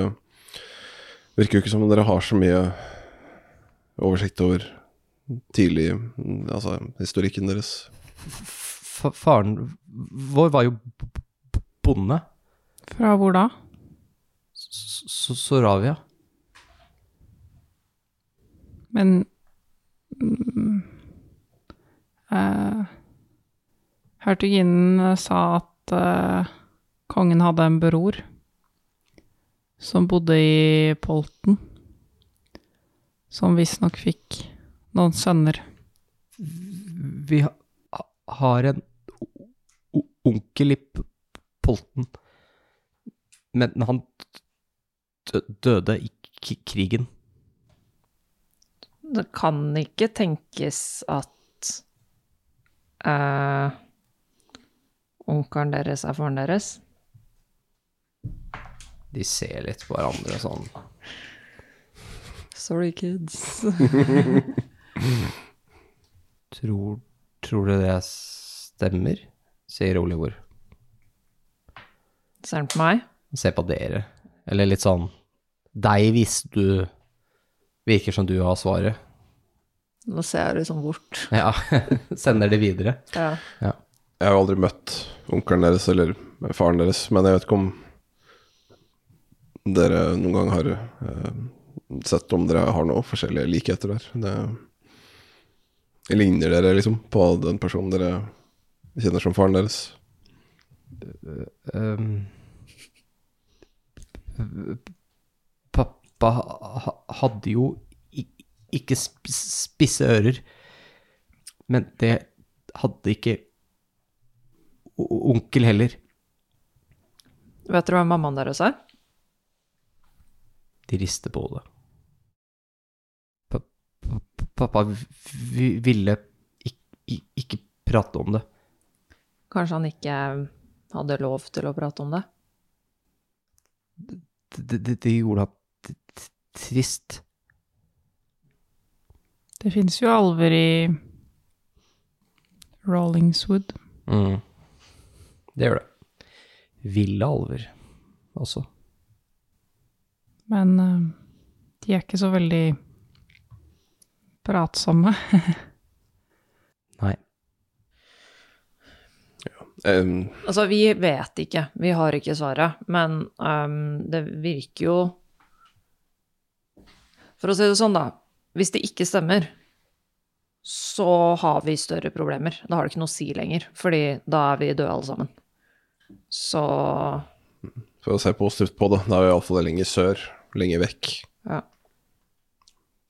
virker jo ikke som om dere har så mye oversikt over tidlig Altså historikken deres. F faren vår var jo bonde. Fra hvor da? S- S Soravia. Men mm, eh, Hertuginnen sa at eh, kongen hadde en bror som bodde i Polten, som visstnok fikk noen sønner. Vi ha, ha- har en onkel i Polten, men han døde i k krigen. Det kan ikke tenkes at uh, onkelen deres er faren deres. De ser litt på hverandre sånn. Sorry, kids. Tror, tror du det stemmer? sier Oliver. Ser han på meg? Se på dere. Eller litt sånn Deg hvis du Virker som du har svaret. Nå ser jeg liksom bort. Ja. Sender det videre. Ja. Jeg har jo aldri møtt onkelen deres eller faren deres, men jeg vet ikke om dere noen gang har eh, sett om dere har noen forskjellige likheter der. Det, ligner dere liksom på den personen dere kjenner som faren deres? Um, pappa hadde jo ikke spisse ører, men det hadde ikke onkel heller. Vet dere hva mammaen deres er? De rister på hodet. Pa, pa, pappa ville ikke, ikke prate om det. Kanskje han ikke hadde lov til å prate om det? Det, det, det gjorde ham trist. Det fins jo alver i Rollingswood. Mm. Det gjør det. Ville alver også. Men eh, de er ikke så veldig pratsomme. Nei. Um, Altså, vi vet ikke. Vi har ikke svaret. Men um, det virker jo For å si det sånn, da. Hvis det ikke stemmer, så har vi større problemer. Da har det ikke noe å si lenger, fordi da er vi døde alle sammen. Så For å se positivt på det. Det er vi iallfall lenger sør, lenger vekk. Ja.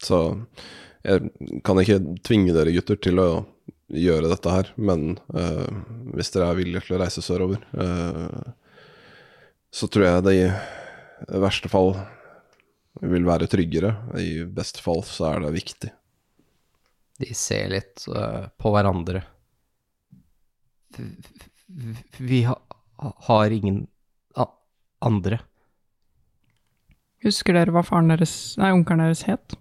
Så jeg kan ikke tvinge dere gutter til å gjøre dette her, men uh, hvis dere er villige til å reise sørover, uh, så tror jeg det i verste fall vil være tryggere. I beste fall så er det viktig. De ser litt uh, på hverandre. Vi ha, har ingen a andre. Husker dere hva faren deres, nei, onkelen deres het?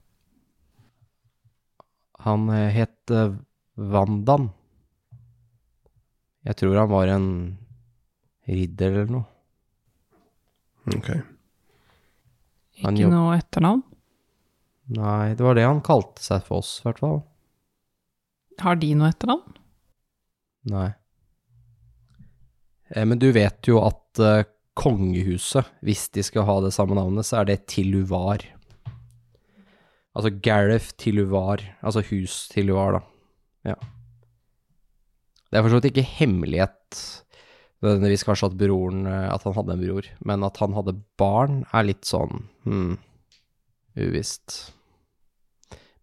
Han eh, het eh, Vandan. Jeg tror han var en ridder eller noe. Ok. Han Ikke jobb- noe etternavn? Nei, det var det han kalte seg for oss, i hvert fall. Har de noe etternavn? Nei. Eh, Men du vet jo at eh, kongehuset, hvis de skal ha det samme navnet, så er det Tiluvar. Altså Gareth til Uvar. altså hus til Uvar, da. Ja. Det er for så vidt ikke hemmelighet nødvendigvis kanskje at broren eh, At han hadde en bror, men at han hadde barn, er litt sånn hmm, uvisst.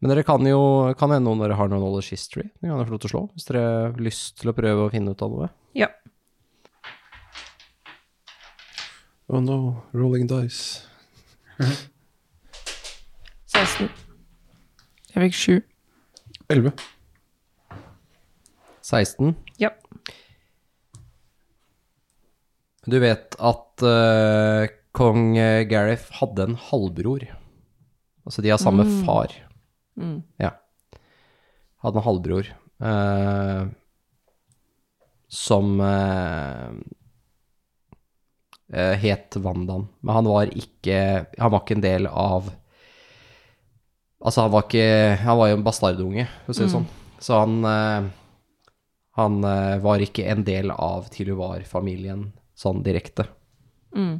Men dere kan jo Kan hende noen dere har noe knowledge history. Det kan dere få lov til å slå, hvis dere har lyst til å prøve å finne ut av noe. Ja. Oh no, rolling dice. 16. Jeg fikk sju. 11. 16. Ja. Du vet at eh, kong eh, Gareth hadde en halvbror. Altså, de har samme far. Mm. Ja. Hadde en halvbror eh, som eh, eh, het Vandan. Men han var ikke Han var ikke en del av Altså, han var ikke Han var jo en bastardunge, for å si det sånn. Så han eh, Han eh, var ikke en del av Tiluvar-familien sånn direkte. Mm.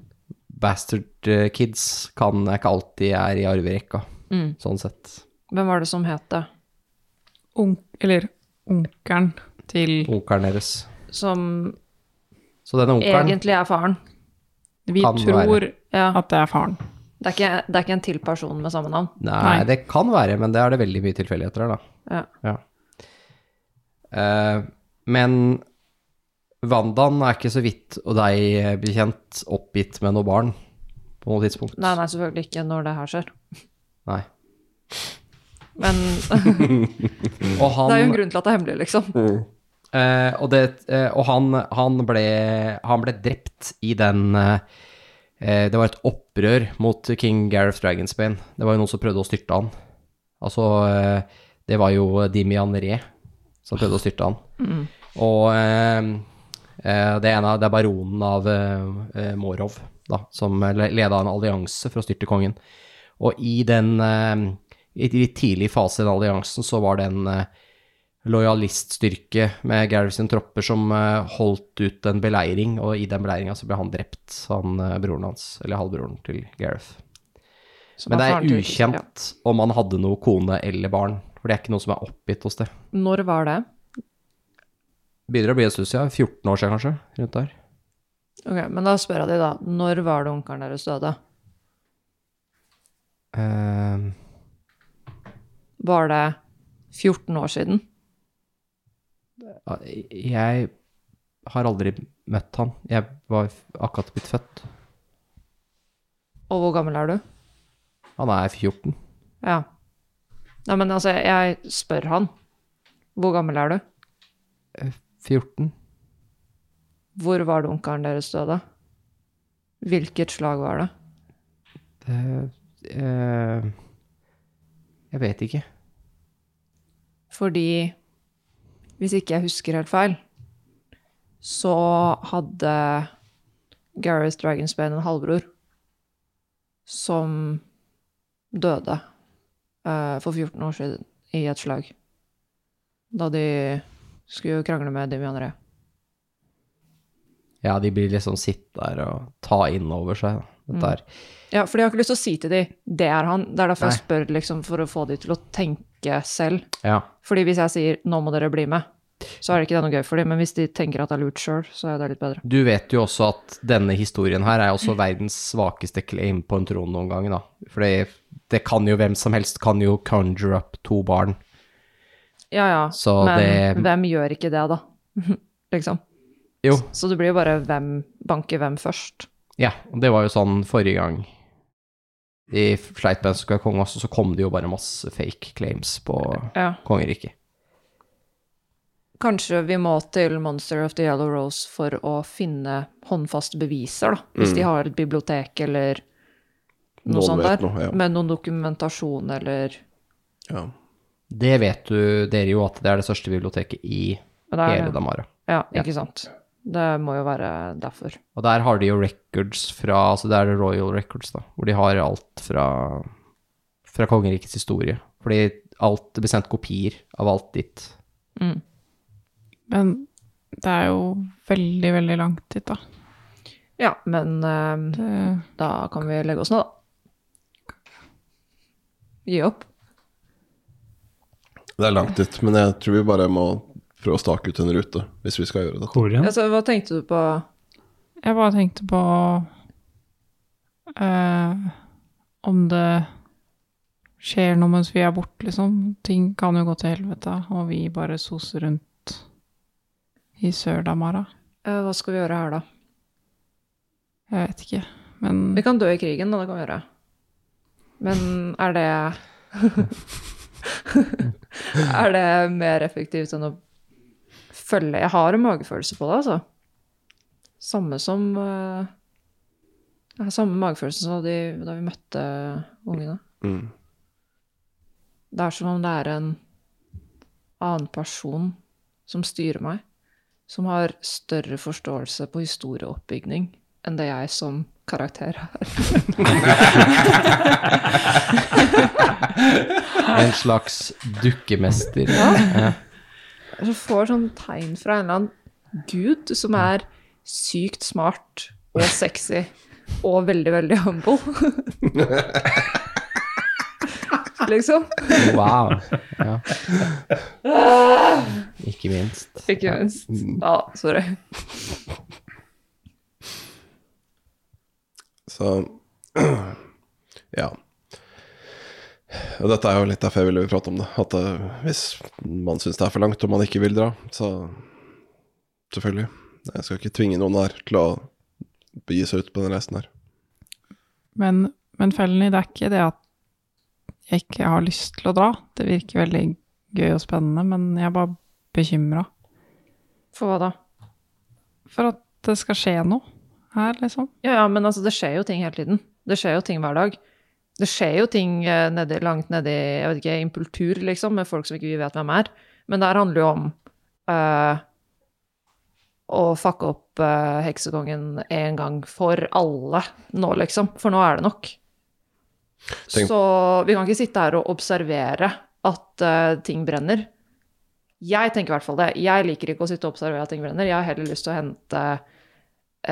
Bastard eh, kids kan ikke alltid er i arverekka, Mm. sånn sett. Hvem var det som het det? Onk, eller onkelen til Onkelen deres. Som Så denne onkelen egentlig er faren. Vi tror. Ja. at det er faren. Det er, ikke, det er ikke en til person med samme navn. Nei, Nei. det kan være, men det er det veldig mye tilfeldigheter her, da. Ja. Eh, men Vandan er ikke så vidt og deg bekjent oppgitt med noe barn på noe tidspunkt. Nei, nei, selvfølgelig ikke når det her skjer. Nei. Men Og han, det er jo en grunn til at det er hemmelig, liksom. Eh, og det, eh, og han, han, ble, han ble drept i den eh, eh, Det var et opprør mot king Gareth Dragonsbane. Det var jo noen som prøvde å styrte han. Altså, eh, det var jo Dimian Re som prøvde å styrte han. Og eh, eh, det ene det er baronen av eh, Morov, da, som le- leda en allianse for å styrte kongen. Og i den eh, I litt tidlig fase i den alliansen så var det en eh, lojaliststyrke med Gareth sine tropper som eh, holdt ut en beleiring, og i den beleiringa så ble han drept, han eh, broren hans, eller halvbroren til Gareth. som Men det er er til- ukjent om han hadde noe kone eller barn, for det er ikke noe som er oppgitt hos det. Når var det? Begynner å bli en stund siden, 14 år siden kanskje, rundt der. Ok, Men da spør jeg de, da. Når var det onkelen deres døde? Uh... Var det 14 år siden? Jeg har aldri møtt han. Jeg var akkurat blitt født. Og hvor gammel er du? Han er 14. Ja. Nei, men altså, jeg spør han. Hvor gammel er du? 14? Hvor var det onkelen deres døde? Hvilket slag var det? Det eh, Jeg vet ikke. Fordi hvis ikke jeg husker helt feil, så hadde Gareth Dragonsbane en halvbror som døde uh, for 14 år siden i et slag. Da de skulle krangle med Dimianere. Ja, de blir liksom sitt der og ta inn over seg. Da. Dette er Ja, for de har ikke lyst til å si til de, det er han. Det er derfor jeg spør, liksom, for å få de til å tenke selv. Ja. Fordi hvis jeg sier 'nå må dere bli med', så er det ikke det noe gøy for dem. Men hvis de tenker at det er lurt sjøl, så er det litt bedre. Du vet jo også at denne historien her er også verdens svakeste claim på en tron noen gang, da. For det, det kan jo hvem som helst kan jo conjure up to barn. Ja ja, Så men det- hvem gjør ikke det, da? liksom. Jo, Så det blir jo bare hvem banker hvem først. Ja, og det var jo sånn forrige gang. I sleit med Skal konge også, så kom det jo bare masse fake claims på Ja. kongeriket. Kanskje vi må til Monster of the Yellow Rose for å finne håndfaste beviser, da. Hvis de har et bibliotek eller noe Noen sånt der. noe, ja. Med noen dokumentasjon eller Ja. Det vet du dere jo at det er det største biblioteket i det er- hele Damara. Ja, ikke sant. Det må jo være derfor. Og der har de jo records fra Altså det er Royal Records, da. Hvor de har alt fra, fra kongerikets historie. Fordi alt det blir sendt kopier av alt ditt. Mm. Men det er jo veldig, veldig langt dit, da. Ja, men eh, Det, da kan vi legge oss ned, da. Gi opp. Det er langt dit, men jeg tror vi bare må prøve å stake ut en rute hvis vi skal gjøre det. Altså, hva tenkte du på jeg bare tenkte på eh, om det skjer noe mens vi er borte, liksom. Ting kan jo gå til helvete, og vi bare soser rundt i Sør-Damara. eh, Hva skal vi gjøre her, da? Jeg vet ikke, men Vi kan dø i krigen, da. Det kan vi gjøre. Men er det Er det mer effektivt enn å følge Jeg har en magefølelse på det, altså. Samme som uh, Jeg har samme magefølelse som da, de, da vi møtte ungene. Mm. Det er som om det er en annen person som styrer meg, som har større forståelse på historieoppbygning enn det jeg som karakter har. En slags dukkemester. Ja. Ja. Jeg får sånn tegn fra en eller annen gud som er sykt smart og sexy og veldig, veldig humble. liksom. Wow. Ja. Ikke minst. Ikke minst. Ja, sorry. Så ja. Og dette er jo litt derfor jeg ville prate om det. At uh, hvis man syns det er for langt og man ikke vil dra, så selvfølgelig. Jeg skal ikke tvinge noen her til å begi seg ut på den reisen her. Men, men i det er ikke det at jeg ikke har lyst til å dra. Det virker veldig gøy og spennende, men jeg er bare bekymra For hva da? for at det skal skje noe her, liksom. Ja, ja, men altså, det skjer jo ting hele tiden. Det skjer jo ting hver dag. Det skjer jo ting eh, nedi, langt nedi jeg vet ikke, impultur, liksom, med folk som ikke vi vet hvem er. Men der handler jo om uh, å fucke opp uh, heksekongen en gang for alle nå, liksom. For nå er det nok. Tenk- Så vi kan ikke sitte her og observere at uh, ting brenner. Jeg tenker i hvert fall det. Jeg liker ikke å sitte og observere at ting brenner. Jeg har heller lyst til å hente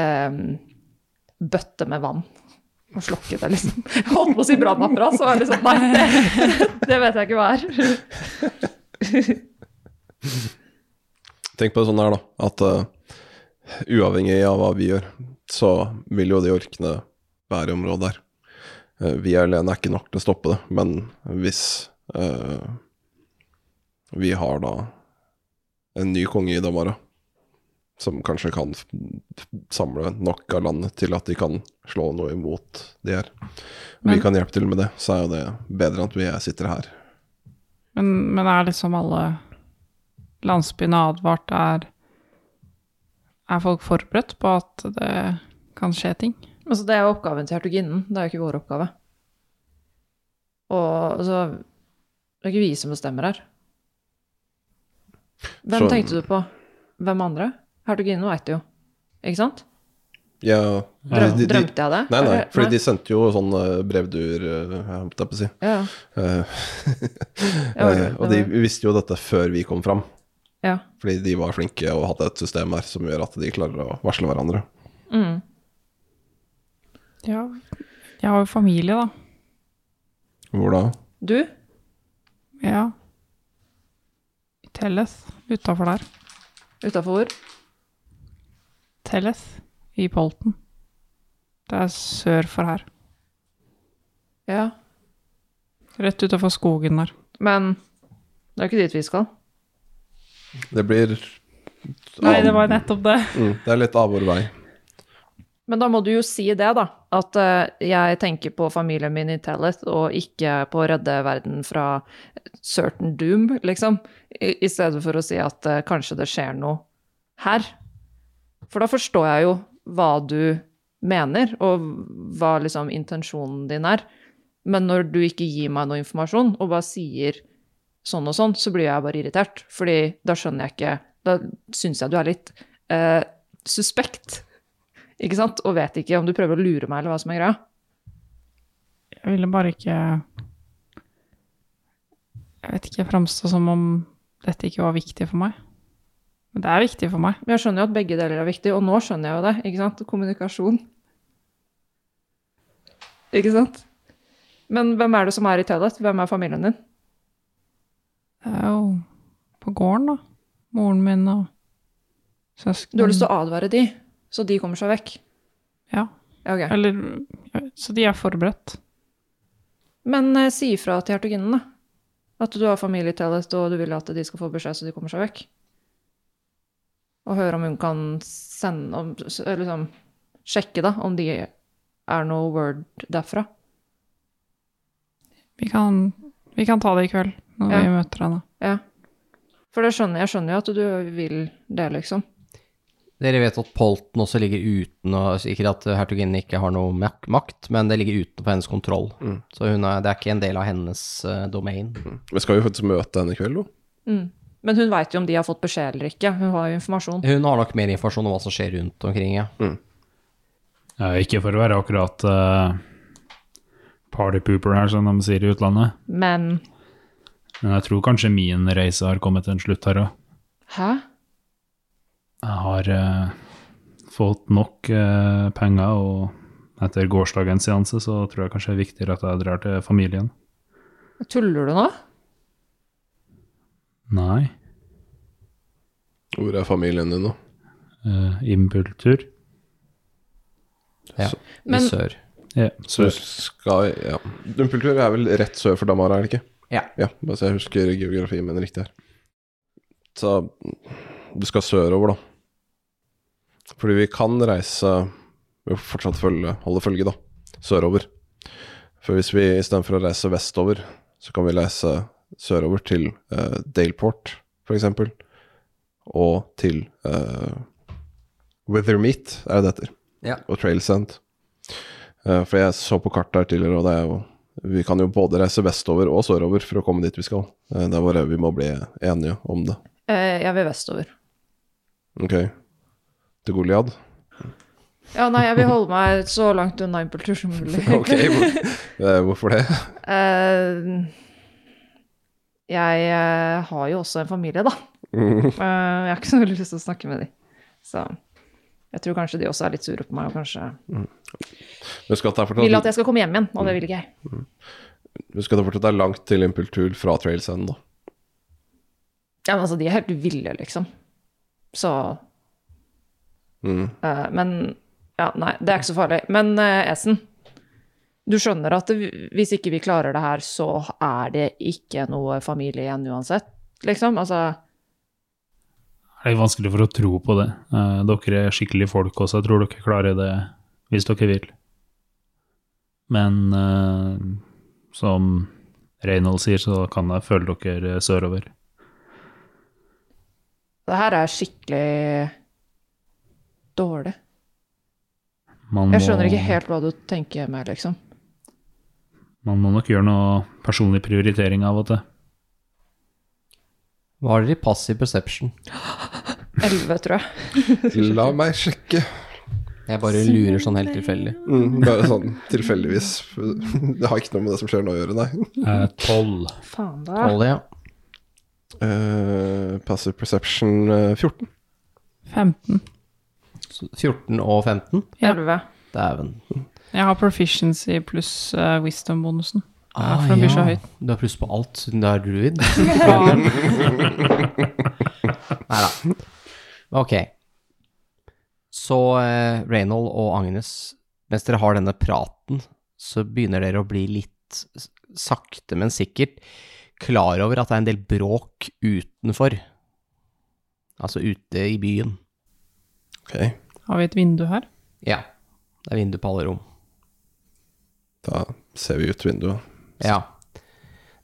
um, bøtte med vann og slokke det, liksom. Holdt på å si brannapparat, så var det liksom Nei, det, det vet jeg ikke hva er. Tenk på det sånn her, da. At uh, uavhengig av hva vi gjør, så vil jo de orkene være i området der. Uh, vi alene er ikke nok til å stoppe det, men hvis uh, vi har da en ny konge i Damara, som kanskje kan samle nok av landet til at de kan slå noe imot de her. Men, vi kan hjelpe til med det, så er jo det bedre at vi sitter her. Men, men er liksom alle landsbyene advart? Er, er folk forberedt på at det kan skje ting? Altså, det er jo oppgaven til hertuginnen, det er jo ikke vår oppgave. Og altså Det er ikke vi som bestemmer her. Hvem Så- tenkte du på? Hvem andre? Hertuginnen veit jo, ikke sant? Ja, Drøm, de- de- drømte jeg det? Nei, nei, for de sendte jo sånne brevduer, eh, jeg holdt jeg på å si. Ja, Eh, eh, det og de visste jo dette før vi kom fram, ja. fordi de var flinke og hadde et system her som gjør at de klarer å varsle hverandre. Mm. Ja, jeg har jo familie, da. Hvor da? Du? Ja. I Telles. utafor der. Utafor hvor? Telleth i Polten. Det er sør for her. Ja. Rett utafor skogen der. Men det er ikke dit vi skal. Det blir Nei, det var nettopp det. mm, Det er litt av vår vei. Men da må du jo si det, da. At uh, jeg tenker på familien min i Telleth, og ikke på å redde verden fra certain doom, liksom. I, I stedet for å si at uh, kanskje det skjer noe her. For da forstår jeg jo hva du mener, og hva liksom intensjonen din er. Men når du ikke gir meg noe informasjon, og bare sier sånn og sånn, så blir jeg bare irritert. Fordi da skjønner jeg ikke Da syns jeg du er litt eh, suspekt. Ikke sant? Og vet ikke om du prøver å lure meg, eller hva som er greia. Jeg ville bare ikke Jeg vet ikke, framstå som om dette ikke var viktig for meg. Men det er viktig for meg. Men jeg skjønner jo at begge deler er viktig, og nå skjønner jeg jo det. ikke sant? Kommunikasjon. Ikke sant? Men hvem er det som er i Tellet? Hvem er familien din? Det er jo på gården, da. Moren min og søsken. Du har lyst til å advare de, så de kommer seg vekk? Ja. Ja, ok. Eller Så de er forberedt. Men eh, si ifra til hertuginnen, da. At du har familie i Tellet, og du vil at de skal få beskjed så de kommer seg vekk. Og høre om hun kan sende om, liksom, Sjekke, da, om de er noe word derfra. Vi kan, vi kan ta det i kveld, når Ja. vi møter henne. Ja. For det skjønner, jeg skjønner jo at du vil det, liksom. Dere vet at Polten også ligger uten, og ikke at hertuginnen ikke har noe mak- makt, men det ligger utenfor hennes kontroll. Mm. Så hun er, det er ikke en del av hennes uh, domain. Vi skal jo faktisk møte henne i kveld, da. Mm. Men hun veit jo om de har fått beskjed eller ikke. Hun har jo informasjon. Hun har nok mer informasjon om hva som skjer rundt omkring, ja. Ja, ikke for å være akkurat uh, partypooper her, som de sier i utlandet. Men Men jeg tror kanskje min reise har kommet til en slutt her òg. Hæ? Jeg har eh, fått nok eh, penger, og etter gårsdagens seanse så tror jeg kanskje det er viktigere at jeg drar til familien. Tuller du nå? Nei. Hvor er familien din nå? Uh, Impultur. ja. Men- I sør. Ja, Så du skal Ja. Dumpeltur er vel rett sør for Damara, er det ikke? Ja. Ja, bare så jeg husker geografien min riktig her. Så du skal sørover, da. Fordi vi kan reise Vi får fortsatt følge, holde følge, da. Sørover. For hvis vi istedenfor å reise vestover, så kan vi reise sørover til uh, Daleport, eksempel. Og til uh, Withermeat, er det det heter. Ja. Og Trailsend. Uh, for jeg så på kartet her tidligere, og det er jo Vi kan jo både reise vestover og sørover for å komme dit vi skal. Uh, det er bare vi må bli enige om det. Eh, jeg vil vestover. Ok. Til Goliad? Ja, nei, jeg vil holde meg så langt unna impultur som mulig. Ok, hvor, eh, hvorfor det? Eh, jeg eh, har jo også en familie, da. Mm. Eh, jeg har ikke så veldig lyst til å snakke med dem. Så jeg tror kanskje de også er litt sure på meg og kanskje mm. vil at jeg skal komme hjem igjen, og det vil ikke jeg. husk at det fortsatt er langt til Impultur fra Trailsend, da. Ja, men altså, de er helt ville, liksom. Så Mm. uh, Men ja, nei, det er ikke så farlig. Men uh, Esen, du skjønner at hvis ikke vi klarer det her, så er det ikke noe familie igjen uansett, liksom? Altså Det er vanskelig for å tro på det. Eh, dere er skikkelige folk også, jeg tror dere klarer det hvis dere vil. Men uh, som Reynold sier, så kan jeg føle dere sørover. Det her er skikkelig dårlig. Man Jeg skjønner ikke helt hva du tenker med, liksom. Man må nok gjøre noe personlig prioritering av og til. Hva har dere i passiv perception? Elleve, tror jeg. La meg sjekke. Jeg bare lurer sånn helt tilfeldig. Mm, bare sånn tilfeldigvis. Det har ikke noe med det som skjer nå å gjøre, nei. Eh, Tolv. Faen da. Hold det, ja. Uh, passive perception uh, 14. 15. Så 14 og 15? Ja. Elleve. Dæven. Jeg har proficiency pluss uh, wisdom-bonusen. Ja, for den blir så høyt. Du har pluss på alt siden du er druid. Nei da. Ok. Så uh, Reynold og Agnes, mens dere har denne praten, så begynner dere å bli litt sakte, men sikkert klar over at det er en del bråk utenfor. Altså ute i byen. Ok, Har vi et vindu her? Ja. Det er vindu på alle rom. Da ser vi ut vinduet. Ja.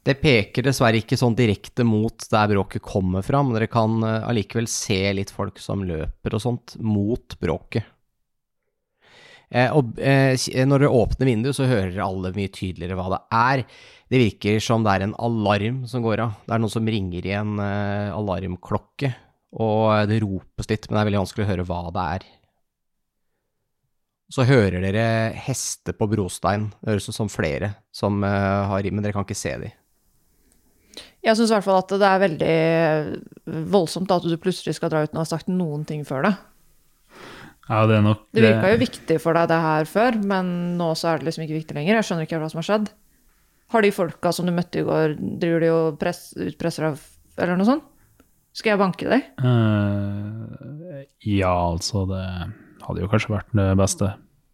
Det peker dessverre ikke sånn direkte mot der bråket kommer fra, men dere kan eh, allikevel se litt folk som løper og sånt mot bråket. Eh, og eh, når dere åpner vinduet, så hører alle mye tydeligere hva det er. Det virker som det er en alarm som går av. Det er noen som ringer i en eh, alarmklokke, og eh, det ropes litt, men det er veldig vanskelig å høre hva det er. Så hører dere hester på brostein. Det høres ut som flere som har har Men dere kan ikke se dem. Jeg syns i hvert fall at det er veldig voldsomt at du plutselig skal dra uten å ha sagt noen ting før det. Ja, det er nok Det virka jo viktig for deg det her før, men nå så er det liksom ikke viktig lenger. Jeg skjønner ikke hva som har skjedd. Har de folka som du møtte i går, driver de og press, utpresser deg eller noe sånt? Skal jeg banke deg? Uh, Ja, altså, det hadde jo kanskje vært det beste.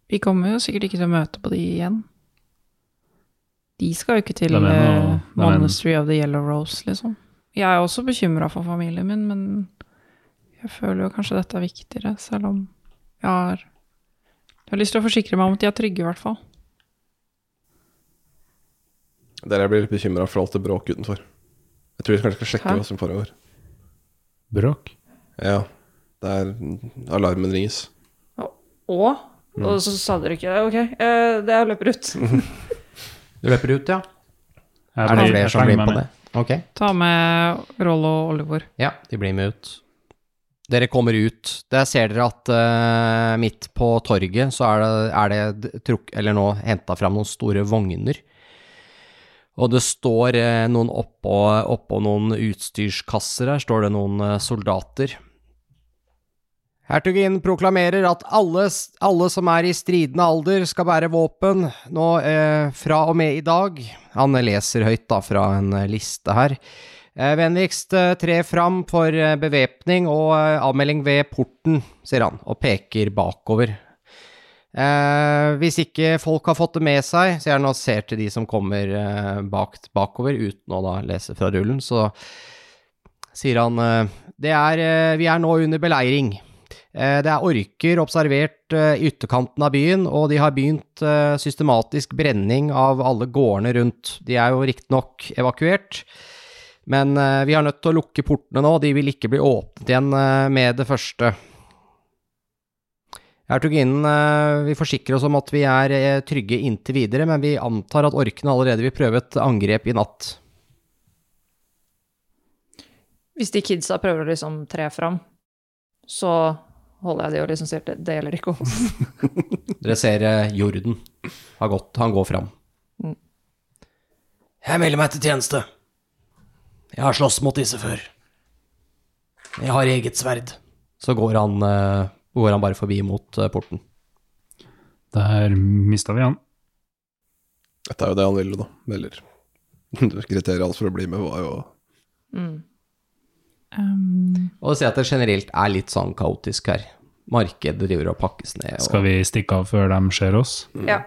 Vi kommer jo sikkert ikke til å møte på de igjen. De skal jo ikke til noe, eh, de er- Monastery of the Yellow Rose, liksom. Jeg er også bekymra for familien min, men jeg føler jo kanskje dette er viktigere, selv om jeg har Jeg har lyst til å forsikre meg om at de er trygge, i hvert fall. Dere blir litt bekymra for alt det bråket utenfor. Jeg tror vi kanskje skal sjekke Hæ? hva som foregår. Bråk? Ja, det er Alarmen ringes. Og? Og så sa dere ikke Ok, eh, det jeg løper ut. Du løper ut, ja? Jeg Er det flere som blir med på med. det? Ok. Ta med Rollo og Oliver. Ja, de blir med ut. Dere kommer ut. Der ser dere at uh, midt på torget så er det, er det truk, eller nå henta fram noen store vogner. Og det står uh, noen oppå, oppå noen utstyrskasser her, står det noen uh, soldater. Hertuginnen proklamerer at alle, alle som er i stridende alder skal bære våpen nå eh, fra og med i dag. Han leser høyt da fra en eh, liste her. Eh, vennligst eh, tre fram for eh, bevæpning og eh, avmelding ved porten, sier han, og peker bakover. Eh, hvis ikke folk har fått det med seg, sier han og ser til de som kommer bak, bakover, uten å da lese fra rullen, så sier han det er, vi er nå under beleiring. Eh, Det er orker observert eh, i ytterkanten av byen, og de har begynt eh, systematisk brenning av alle gårdene rundt. De er jo riktignok evakuert, men vi er nødt til å lukke portene nå, de vil ikke bli åpnet igjen med det første. Hertuginnen eh, vil forsikre oss om at vi er trygge inntil videre, men vi antar at orkene allerede vil prøve et angrep i natt. Hvis de kidsa prøver å liksom tre fram, så holder jeg de og liksom sier det, det gjelder ikke oss. Dere ser eh, Jorden har gått, han går fram. Mm. Jeg melder meg til tjeneste. Jeg har slåss mot disse før. Jeg har eget sverd. Så går han, eh, går han bare forbi mot eh, porten. Der mista vi han. Dette er jo det han ville, da. Eller Kriteriet hans for å bli med var jo Mm. Um, Og si at det generelt er litt sånn kaotisk her. Markedet driver og pakkes ned. Og, Skal vi stikke av før de ser oss? Ja.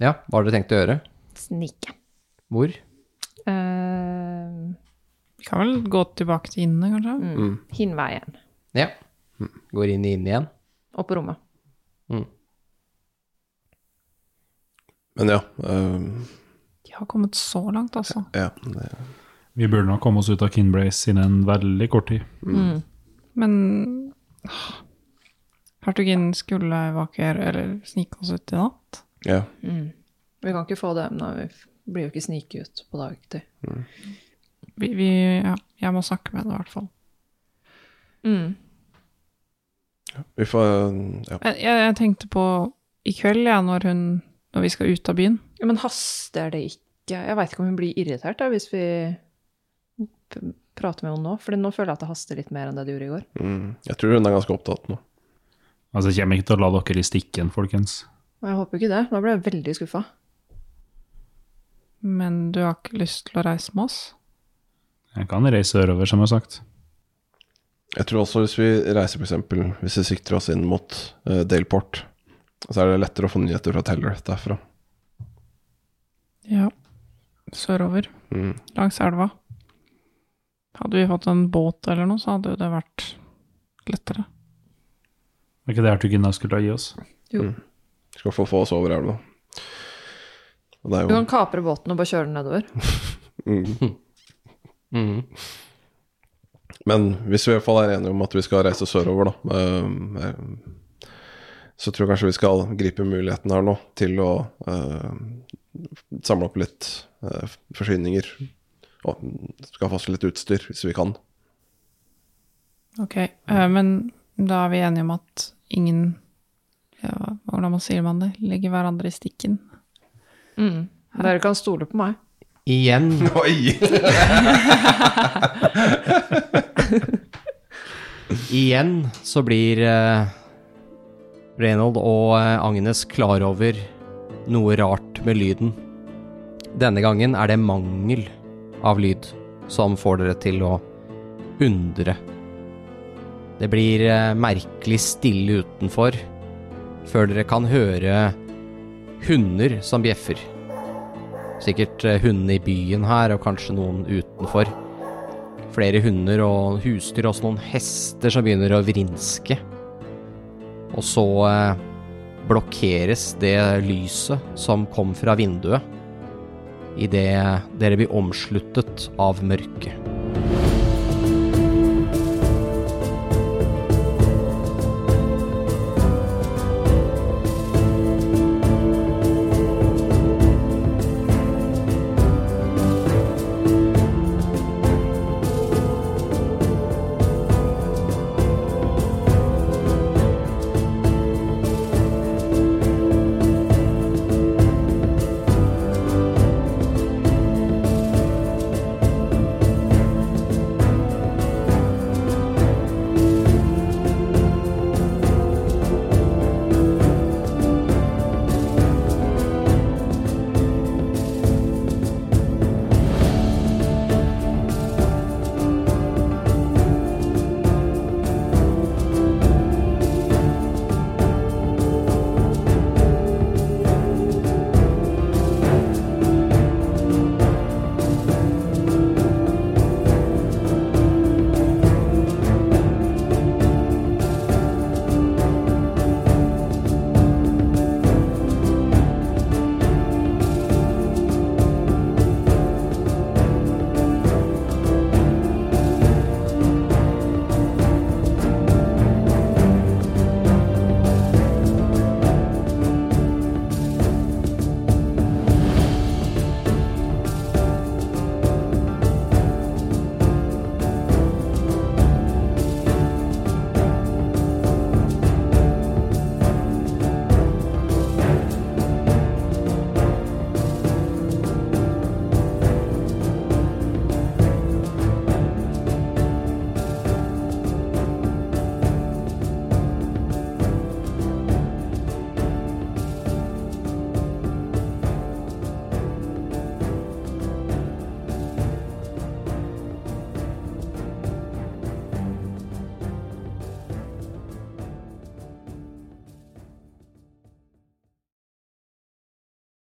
Ja, hva har dere tenkt å gjøre? Snike. Hvor? Uh, vi kan vel gå tilbake til inne, kanskje? mm. Hinveien. Ja. Går inn i inn igjen. Opp på rommet. Men ja. uh... De har kommet så langt, altså. ja det, Vi burde nok komme oss ut av Kinbrace innen veldig kort tid. Mm. Men ah, hertuginnen skulle evakuere, eller snike oss ut i natt. ja. Mm. Vi kan ikke få det, men vi blir jo ikke snike ut på dagtid. Vi, vi, ja, jeg må snakke med henne, i hvert fall. Mm. Vi får Ja. Jeg, jeg tenkte på i kveld, ja, når, hun, når vi skal ut av byen. Ja, men haster det ikke? Jeg veit ikke om hun blir irritert da, hvis vi p prater med henne nå. For nå føler jeg at det haster litt mer enn det det gjorde i går. Mm, jeg tror hun er ganske opptatt nå. Altså, jeg kommer ikke til å la dere i stikken, folkens. Jeg håper ikke det. Da blir jeg veldig skuffa. Men du har ikke lyst til å reise med oss? Jeg kan reise sørover, som jeg har sagt. Jeg tror også hvis vi reiser for eksempel, hvis vi sikter oss inn mot uh, Daleport, så er det lettere å få nyheter fra Teller derfra. Ja. Sørover. Mm. Langs elva. Hadde vi fått en båt eller noe, så hadde jo det vært lettere. Var ikke det Artugina skulle gi oss? Skal få få oss over elva. Og det er Du jo kan kapre båten og bare kjøre den nedover. mm. Mm. Men hvis vi i hvert fall er enige om at vi skal reise sørover, da, eh, eh, så tror jeg kanskje vi skal gripe muligheten her nå til å uh, samle opp litt uh, forsyninger. Og skaffe oss litt utstyr, hvis vi kan. Ok, eh, men da er vi enige om at ingen ja, Hvordan man sier man det? Legger hverandre i stikken. Mm. Dere kan stole på meg. Igjen Oi! Igjen så blir eh, Reynold og eh, Agnes klar over noe rart med lyden. Denne gangen er det mangel av lyd som får dere til å undre. Det blir eh, merkelig stille utenfor før dere kan høre hunder som bjeffer. Sikkert eh, hundene i byen her, og kanskje noen utenfor flere hunder og husdyr, også noen hester som begynner å vrinske. Og så eh, blokkeres det lyset som kom fra vinduet, idet dere blir omsluttet av mørket.